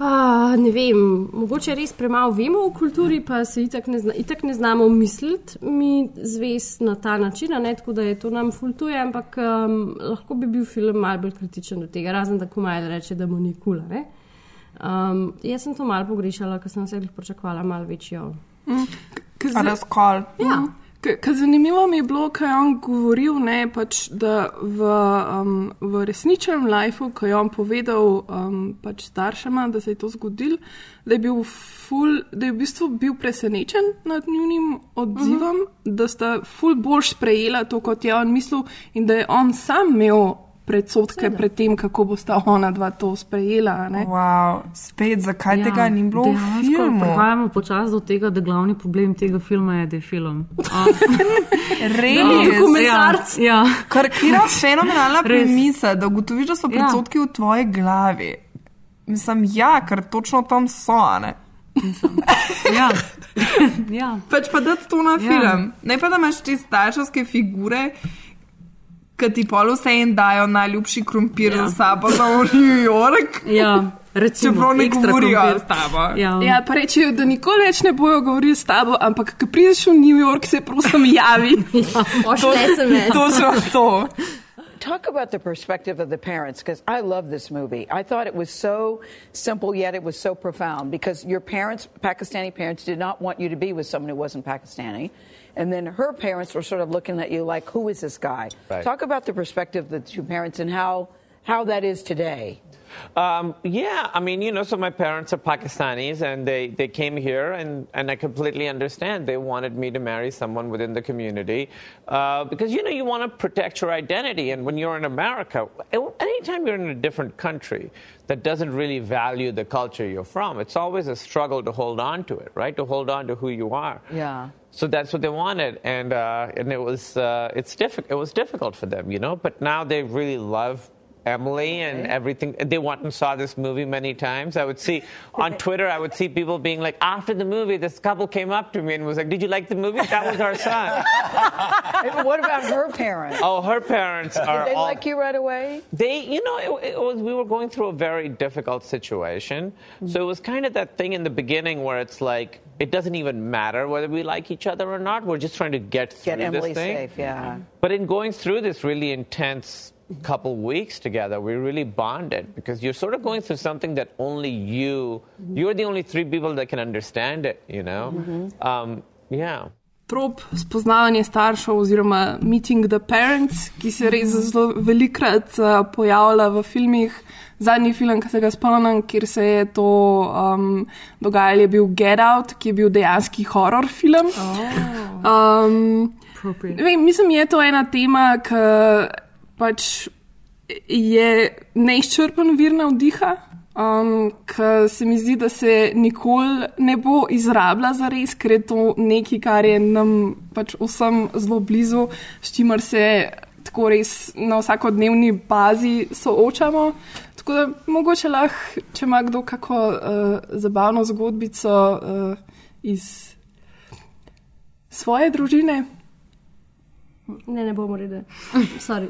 Uh, ne vem, mogoče res premalo vemo o kulturi, pa se itak ne, zna, itak ne znamo misliti mi zvest na ta način, ne tako, da je to nam fultuje, ampak um, lahko bi bil film malce bolj kritičen do tega, razen da komaj reče, da mu ni kula. ne. Um, jaz sem to malo pogrešala, ker sem se jih pričakovala malo večjo. Razkol. Ja. Ker zanimivo mi je bilo, kaj je on govoril, ne, pač, da v, um, v resničnem lifeu, ko je on povedal um, pač staršema, da se je to zgodilo, da je bil, ful, da je v bistvu bil presenečen nad njunim odzivom, uh -huh. da sta ful bolj sprejela to, kot je on mislil, in da je on sam imel predsotke pred tem, kako bosta ona dva to sprejela. a Ne? Wow, spet, zakaj ja, tega ni bilo v filmu? Prihajamo počasi do tega, da glavni problem tega filma je, da je film. Res, dokumentarci. Ja. Kar kira fenomenalna premisa, da ugotoviš, da so Ja. predsotki v tvoji glavi. Mislim, ja, ker točno tam so, a ne. ja. ja. Pač pa da to na Ja. film. Ne pa da imaš te starševske figure, ki ti pol vse en dajo najljubši krompir ja. za sabo v New York. Ja, recimo, Čeprav ne ekstra govorijo krompir. s tabo. Ja. Ja, pa rečejo, da nikoli več ne bojo govorili s tabo, ampak ko prideš v New York, se prosim javi. ja, pošlje SMS. Točno to. Talk about the perspective of the parents, because I love this movie. I thought it was so simple, yet it was so profound, because your parents, Pakistani parents, did not want you to be with someone who wasn't Pakistani. And then her parents were sort of looking at you like, who is this guy? Right. Talk about the perspective of the two parents and how, how that is today. Um, yeah, I mean, you know, so my parents are Pakistanis and they, they came here, and, and I completely understand. They wanted me to marry someone within the community uh, because, you know, you want to protect your identity. And when you're in America, anytime you're in a different country that doesn't really value the culture you're from, it's always a struggle to hold on to it, right? To hold on to who you are. Yeah. So that's what they wanted, and uh, and it was uh, it's diffi- It was difficult for them, you know. But now they really love Emily and everything. They went and saw this movie many times. I would see on Twitter, I would see people being like, after the movie, this couple came up to me and was like, "Did you like the movie? That was our son." What about her parents? oh, her parents are Did they all. like you right away? They, you know, it, it was we were going through a very difficult situation. So it was kind of that thing in the beginning where it's like it doesn't even matter whether we like each other or not. We're just trying to get through Get Emily this thing. safe, yeah. But in going through this really intense couple weeks together, we really bonded because you're sort of going through something that only you, you're the only three people that can understand it, you know? Um, yeah. trop spoznavanje staršev oziroma meeting the parents, ki se res zelo velikrat uh, pojavlja v filmih. Zadnji film, ki se ga spomnim, kjer se je to um, dogajalo, je bil Get Out, ki je bil dejanski horror film. Um, vem, mislim, je to ena tema, ki pač je neizčrpen vir navdiha, um, ki se mi zdi, da se nikoli ne bo izrabila za res, ker je to nekaj, kar je nam pač vsem zelo blizu, s čimer se tako res na vsakodnevni bazi soočamo. Tako da mogoče lahko, če ima kdo kako uh, zabavno zgodbico uh, iz svoje družine. Ne, ne bomo reči. Sorry.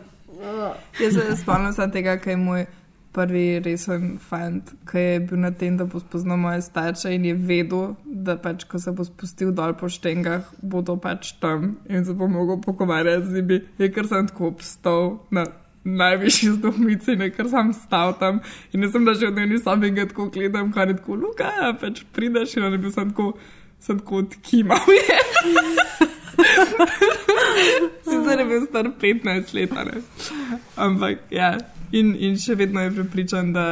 Jaz se spomnim samo tega, kaj je moj prvi resen fant, ki je bil na tem, da bo spoznal moje starše in je vedel, da pač, ko se bo spustil dol po štengah, bodo pač tam in se bo mogel pogovarjati z njimi. Je kar sem tako obstal na najvišji stopnici, ne kar sem stal tam in jaz sem da že v dnevni sobi ga tako gledam, kar je tako, luka, pač prideš in on je bil sem tako, sem tako odkimal. Sicer je bil star 15 let, ne. Ampak ja, in, in še vedno je pripričan, da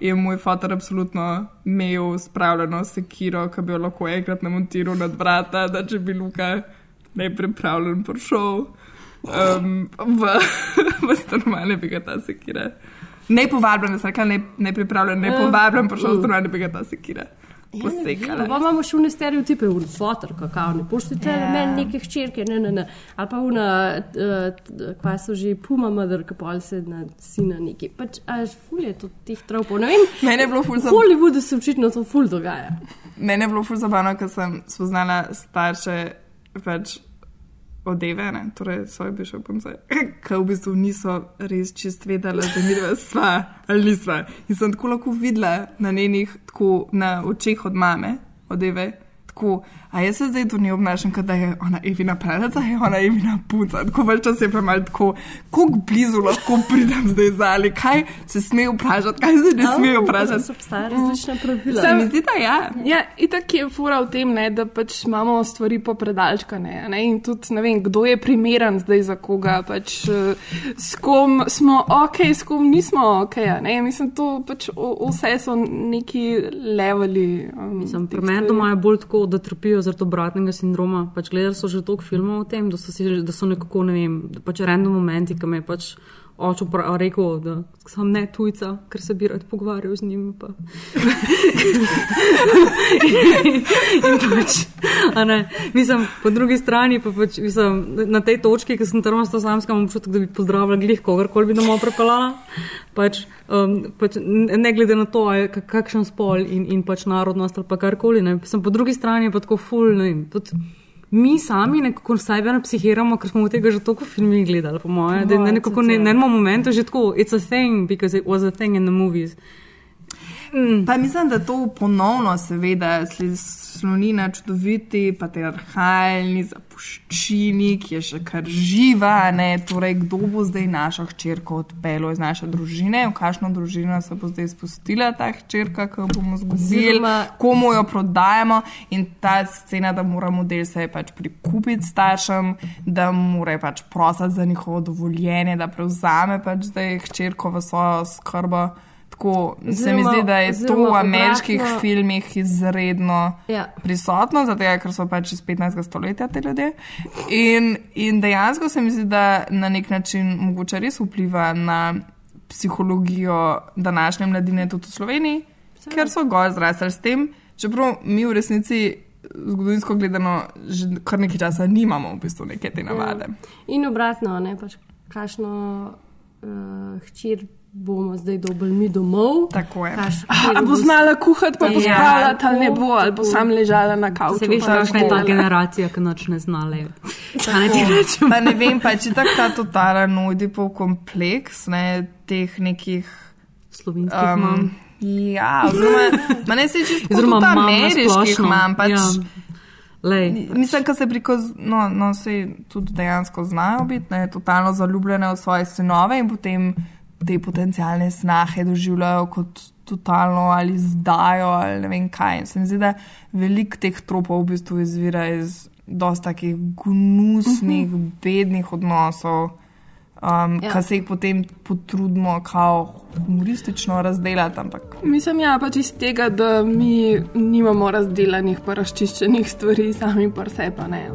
je moj fotor absolutno imel spravljeno sekiro, ki bi jo lahko enkrat namontiral nad vrata, da če bi Luka nepripravljen prišel um, v, v stanovanje, bi ga ta sekira. Ne povabljen, ne, ne pripravljen, ne povabljen, prišel v stanovanje, bi ga ta sekira. Posekala. Pa imamo še une stereotipe, un fotor, kakao, ne poštite Ja. yeah. meni neke hčerke, ne, ne, ne. Ali pa una, uh, kva so že puma mother, ki pol se na sina neki. Pač, až ful je to teh tropov, ne vem. Mene je bilo ful V zab- Hollywoodu se očitno to ful dogaja. Mene je bilo ful zabavno, ker sem spoznala starše pač odeve, ne, torej svoje bivše punce, ki v bistvu niso res čist vedeli, da mi dva sva ali nisva. In sem tako lahko videla na njenih, tako na očeh od mame, odeve. Tako, a jaz se zdaj tu ne obnašam, kot da je ona Evina pravica, je ona Evina punca. Tako več čas je pa malo tako, kako blizu lahko pridem zdaj zali, kaj se sme vprašati, kaj se ne sme vprašati. Obstajajo različna pravila. Se mi zdi, da ja. Ja, itak je fura v tem, ne, da pač imamo stvari popredalčkane. Ne, in tudi ne vem, kdo je primeren zdaj za koga. Pač, eh, s kom smo ok, s kom nismo ok. a Ne, mislim, to pač o- vse so neki leveli. Um, Mislim, pri meni doma je bolj tako, da trpijo zaradi obratnega sindroma. Pač gledali so že toliko filmov o tem, da so, si, da so nekako, ne vem, pač random momenti, ki me pač oče rekel, da sem ne tujca, ker se bi rad pogovarjal z njim. Pa. in pač, ne, mislim, po drugi strani pa pač, mislim, na tej točki, ki sem to samska, imam občutek, da bi pozdravila glih kogarkoli bi domov prepeljala. Pač, um, pač, ne glede na to, kakšen spol in, in pač narodnost ali pa karkoli. Ne. Sem po drugi strani pa tako ful. Ne, vem, tudi Mi sami nekako sebe psihiramo, ker smo v tega že toliko filmov gledali, po mojem. Da, moje nekako tudi, ne, na enem momentu že tako, it's a thing, because it was a thing in the movies. Pa mislim, da to ponovno, seveda, sloni na čudoviti, patriarhalni zapuščini, ki je še kar živa. Ne? Torej, kdo bo zdaj našo hčerko odpeljal iz naše družine, v kakšno družino se bo zdaj spustila ta hčerka, ki jo bomo zgubili, komu jo prodajamo. In ta scena, da mora model se pač prikupiti staršem, da mora pač prositi za njihovo dovoljenje, da prevzame pač zdaj hčerko v svojo skrbo. Tako se mi zdi, da je to v ameriških obratno- filmih izredno Ja. prisotno, zato ker so pač iz 15. stoletja te ljudje. In, in dejansko se mi zdi, da na nek način mogoče res vpliva na psihologijo današnje mladine tudi v Sloveniji, ker so gor zrasli s tem, čeprav mi v resnici. Zgodovinsko gledano, že kar nekaj časa nimamo v bistvu neke te navade. In obratno, ne pač kakšno uh, hčer bomo zdaj dobili mi domov. Tako je. Kaš, Ali bo znala kuhati, pa bo Ja, spravljati, ali ne bo, ali bo sam ležala na kavču. Se veš, kakšna je ta generacija, ki noč ne znale. Pa ne vem, pa če tako ta totalen Oedipov kompleks, ne, teh nekih slovenskih mam. Ja, oziroma, ma ne se čisto Oziroma mam na ameriških imam. Pač, Ja. Lej. Mislim, da se priko, no, no se tudi dejansko znajo biti, ne, totalno zaljubljene v svoje sinove in potem te potencijalne snahe doživljajo kot totalno ali zdajo ali ne vem kaj. In se mi zdi, da veliko teh tropov v bistvu izvira iz dosta takih gnusnih, bednih odnosov, um, Ja. ki se jih potem potrudimo kao humoristično razdelati. Ampak Mislim, ja, pač iz tega, da mi nimamo razdelanih, pa razčiščenih stvari, sami pa vse pa ne.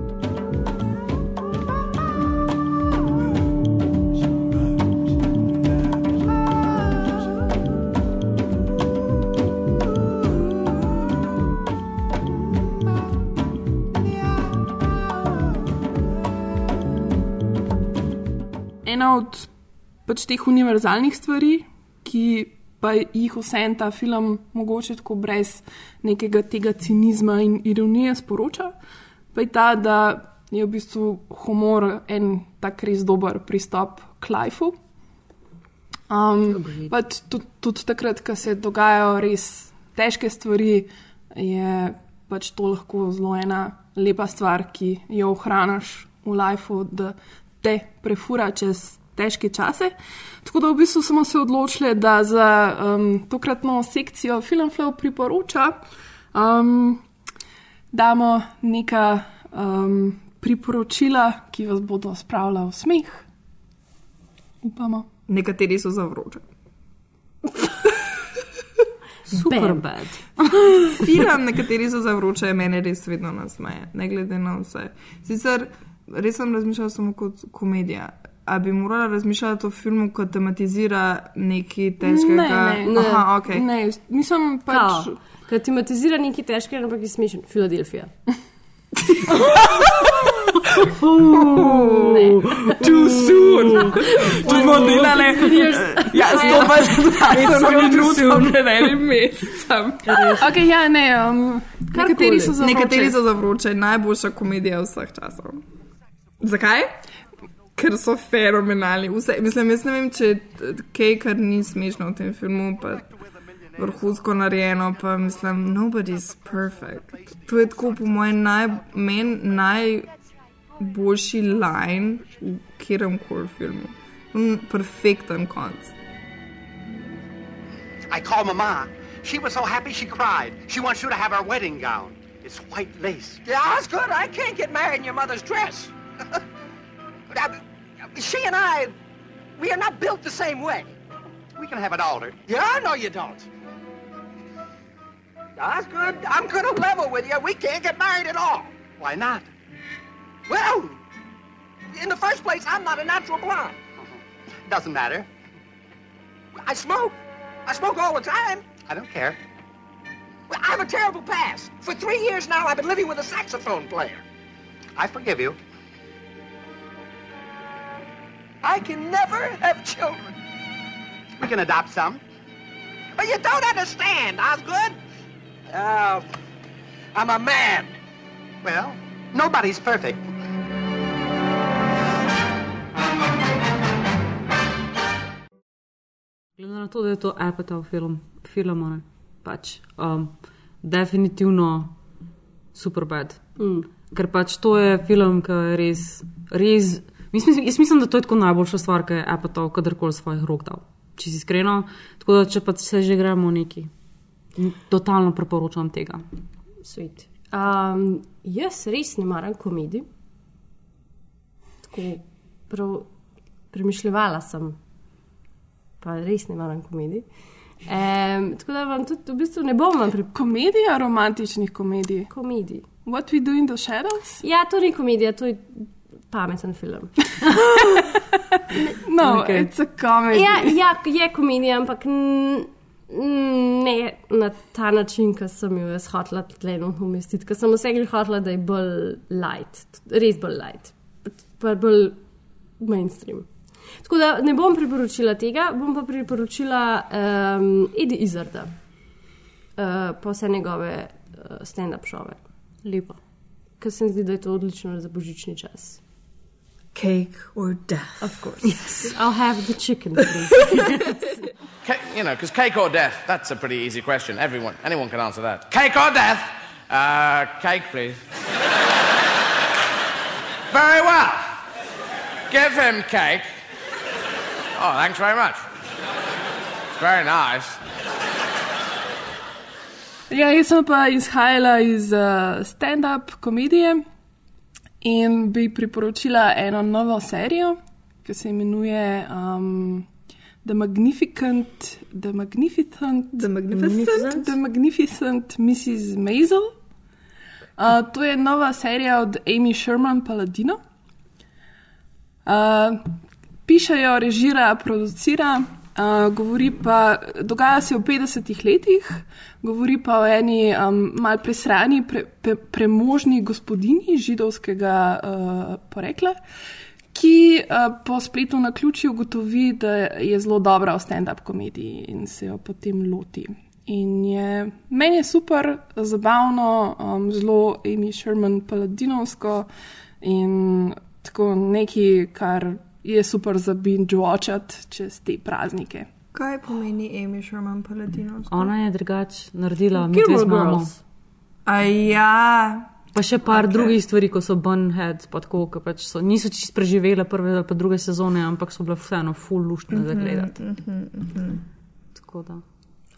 Ena od pač teh univerzalnih stvari, ki pa jih vse en ta film mogoče tako brez nekega tega cinizma in ironije sporoča, pa je ta, da je v bistvu humor en tak res dober pristop k lifeu. Um, pač tudi, tudi takrat, ko se dogajajo res težke stvari, je pač to lahko zelo ena lepa stvar, ki jo ohraniš v lifeu, da te prefura čez težke čase. Tako da v bistvu smo se odločili, da za um, tokratno sekcijo Filmflow priporoča, um, damo neka um, priporočila, ki vas bodo spravila v smeh. Upamo. nekateri so za vroče. Super bad. Film, nekateri so za vroče, mene res vedno nasmeje, ne glede na vse. Sicer res sem razmišljala samo kot komedija. A bi morala razmišljati o filmu, ko tematizira nekaj težkega? Ne, ne, Aha, ok. ne, mislim pač. Ker tematizira nekaj težkega, ampak je smešen. Filadelfija. Ne. Too soon. Tu smo delali. Ja, 120 minut pred enim mesecem. Okay, ja, ne, um, nekateri so za Nekateri vroče. so za vroče, najboljša komedija vseh časov. Zakaj? Ker so fenomenalni. Vse, mislim, jaz ne vem, če kaj, kar ni smešno v tem filmu, pa vrhunsko narejeno, pa mislim, nobody's perfect. To je tako, po mojem, naj, men najboljši line v katerem koli filmu. Perfekten konc. I called Mama. She was so happy she cried. She wants you to have her wedding gown. It's white lace. Yeah, that's good. I can't get married in your mother's dress. She and I, we are not built the same way. We can have it altered. Yeah, no, you don't. That's good. I'm going to level with you. We can't get married at all. Why not? Well, in the first place, I'm not a natural blonde. Uh-huh. Doesn't matter. I smoke. I smoke all the time. I don't care. Well, I have a terrible past. For three years now, I've been living with a saxophone player. I forgive you. I can never have children. We can adopt some. But you don't understand, Osgood. Uh, I'm a man. Well, nobody's perfect. Glede na to, da je to Apatov film, film ne, pač um, definitivno super bad. Mm. Ker pač to je film, ki je res, res. Mislim, jaz mislim, da to je tako najboljša stvar, ki je Apatov kadarkoli svojih rok dal. Če si iskreno, tako da če pa se že gremo neki, totalno priporočam tega. Svet. Um, jaz res ne maram komedij. Tako prav premišljala sem, pa res ne maram komedij. Um, tako da vam tudi v bistvu ne bom pri Komedija romantičnih komedij. komediji. What we do in the shadows? Ja, to ni komedija, to je pameten film. No, Okej. it's a comedy. Ja, ja, je komedija, ampak ne na ta način, ki sem jo jaz hotela tle not umestiti, ker sem vse gre hotela, da je bolj light, res bolj light, pa bolj mainstream. Tako da ne bom priporočila tega, bom pa priporočila um, Edi Izarda, uh, pa vse njegove uh, stand-up šove. Lepo. Ker se mi zdi, da je to odlično za božični čas. Cake or death. Of course. Yes. I'll have the chicken, please. Ca- you know, because cake or death, that's a pretty easy question. Everyone, anyone can answer that. Cake or death? Uh, cake, please. very well. Give him cake. Oh, thanks very much. Very nice. Ja, jaz sem pa izhajala iz uh, stand-up komedije In bi priporočila eno novo serijo, ki se imenuje um, The Magnificent, The Magnificent, The Magnificent? The Magnificent Mrs. Maisel. Uh, to je nova serija od Amy Sherman Paladino. Uh, pišejo, režira, producira, uh, govori pa, dogaja se v 50-ih letih, govori pa o eni um, mal presrani, pre, pre, premožni gospodini židovskega uh, porekla, ki uh, po spletu na ključi ugotovi, da je zelo dobra v stand-up komediji in se jo potem loti. In je, meni je super, zabavno, um, zelo Amy Sherman paladinovsko in tako nekaj, kar je super za binge watchat čez te praznike. Kaj pomeni Amy Sherman Paladino? Ona je drugače naredila Gilmore Midway Mama. Girls. A ja. Pa še par Ok. okay. drugih stvari, kot so Bunhead, pa tako, ki pač so, niso čisto preživele prve ali pa druge sezone, ampak so bile vseeno full luštne za gledati. Tako da.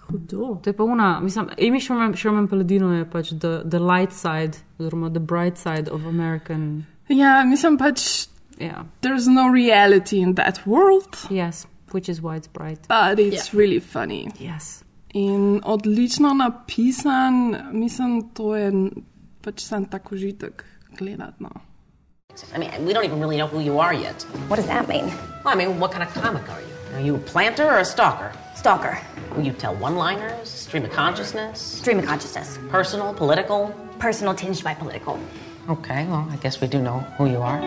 Hudo. To je pa una, mislim, Amy Sherman, Sherman Paladino je pač the, the light side, oziroma the bright side of American. Ja, mislim pač, Yeah. there's no reality in that world. Yes, which is why it's bright. But it's yeah. really funny. Yes. In odlično napisan, mislim, to je n- pač sam tako užitek gledati. No. I mean, we don't even really know who you are yet. What does that mean? Well, I mean, what kind of comic are you? Are you a planter or a stalker? Stalker. Will you tell one liners, stream of consciousness? Stream of consciousness. Personal, political? Personal tinged by political. Okay, well, I guess we do know who you are.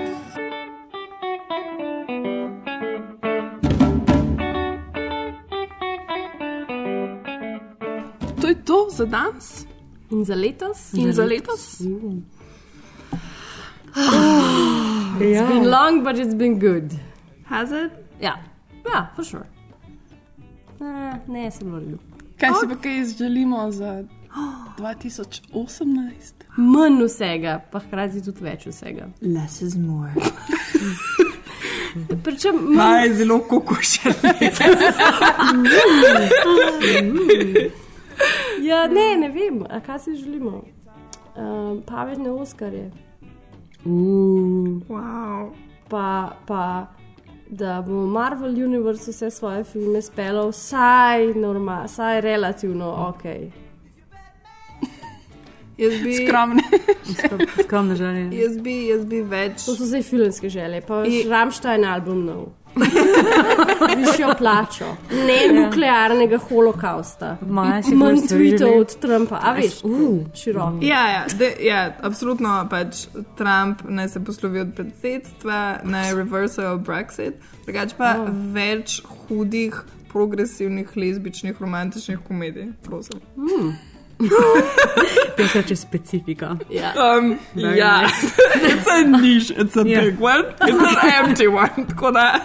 To je to za danes. In za letos? In za letos. It's been long, but it's been good. Has it? Ja, ja for sure. Ne, ne, sem vrnil. Kaj si pa kaj želimo za 2018? Manj vsega, pa hkrati tudi več vsega. Less is more. Pričem, Kaj je zelo kokošeno. ja, ne, ne vem, a kaj si želimo. Um, pametne Oskarje. Uh. Wow. Pa, pa, da bo Marvel Universe vse svoje filme speljal vsaj, norma, vsaj relativno ok. Jaz bi, Skromne. Skromne želje. jaz bi, jaz bi več. To so zdaj filmske želje, pa I- I... Ramstein album nov. Višjo plačo, ne nuklearnega holokausta, manj tweetov od Trumpa, a veš, uh, široko. Ja, ja, de, ja, absolutno pač Trump naj se poslovi od predsedstva, naj reversajo Brexit, drugače pa Oh. več hudih, progresivnih, lezbičnih, romantičnih komedij, prosim. Mm. To je reče specifika. Ja. Um, Very ja, nice. it's a niche, it's a Ja. big one, it's an empty one, tako da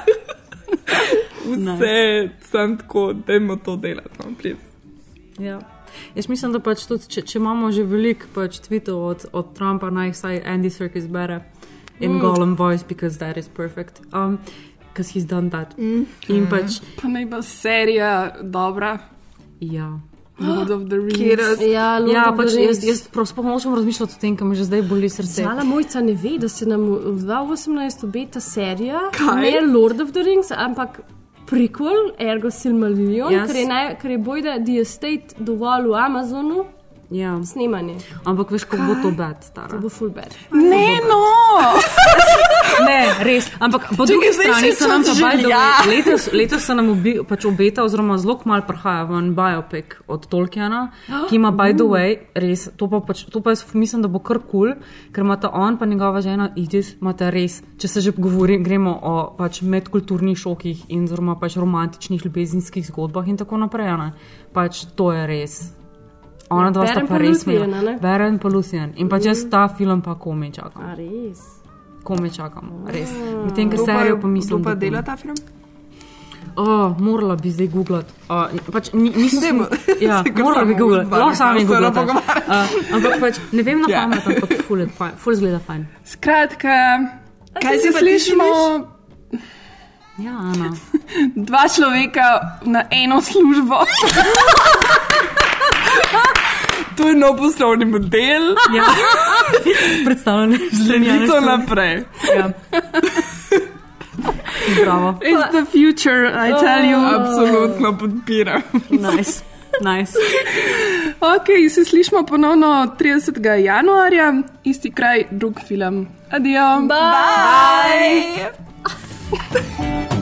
vse sem tako, dajmo to delati, no, please. Ja. Jaz mislim, da pač tudi, če, če imamo že veliko pač tweetov od, od Trumpa, naj vsaj Andy Serkis bere in Mm. Gollum voice, because that is perfect. Um, because he's done that. Mm. In pač, Pa naj bo serija dobra. ja. Lord of the Rings. Kjer- Ja, Lord Ja, of the pač Rings. jaz, jaz prav sploh nočem razmišljati o tem, me že zdaj boli srce. Zala mojca ne ve, da se nam v 2018 obeta serija, Kaj? ne Lord of the Rings, ampak prequel, ergo Silmarillion, Jaz- ker je, naj, ker je bojda The Estate dovolj v Amazonu. Ja. Snemanje. Ampak veš, kako bo to bed, stara. To bo full bad. Ne, no! Ne, res. Ampak po drugi strani se nam pa the želja. way- letos, letos se nam obi, pač obeta, oziroma zelo kmalo prihaja ven biopik od Tolkiena, ki ima by the way, res, to pa, pač, to pa jaz mislim, da bo kar kul, cool, ker imata on pa njegova žena Edith, imata res, če se že govori, gremo o pač medkulturnih šokih in oziroma pač romantičnih ljubezenskih zgodbah in tako naprej. Ne? Pač to je res. Ona dva sta Beren pa res Lucian, imela. a ne? Beren pa Lucian. In pač jaz ta film pa komaj čakam. A res. Komaj čakam, res. Medtem, ker Kdo pa- serijo pa mislim, kdo pa da dela ta film? Oh, morala bi zdaj googlati. Uh, pač, ni, nisem Dajmo. smo- ja, Se kar morala bi googlati. Lahko sami se googlate. pogovarjamo. Uh, ampak pač, ne vem na Ja. pamet, ampak ful, je fajn, ful zgleda fajn. Skratka, kaj se slišimo? Ja, Ana. Dva človeka na eno službo. To je nov poslovni model. Ja. Predstavljanje Sledico naprej. Ja. Bravo. It's the future, I tell you. Absolutno podpiram. Nice. Nice. Ok, se slišmo ponovno 30. januarja, isti kraj, drug film. Adijo. Bye. Bye.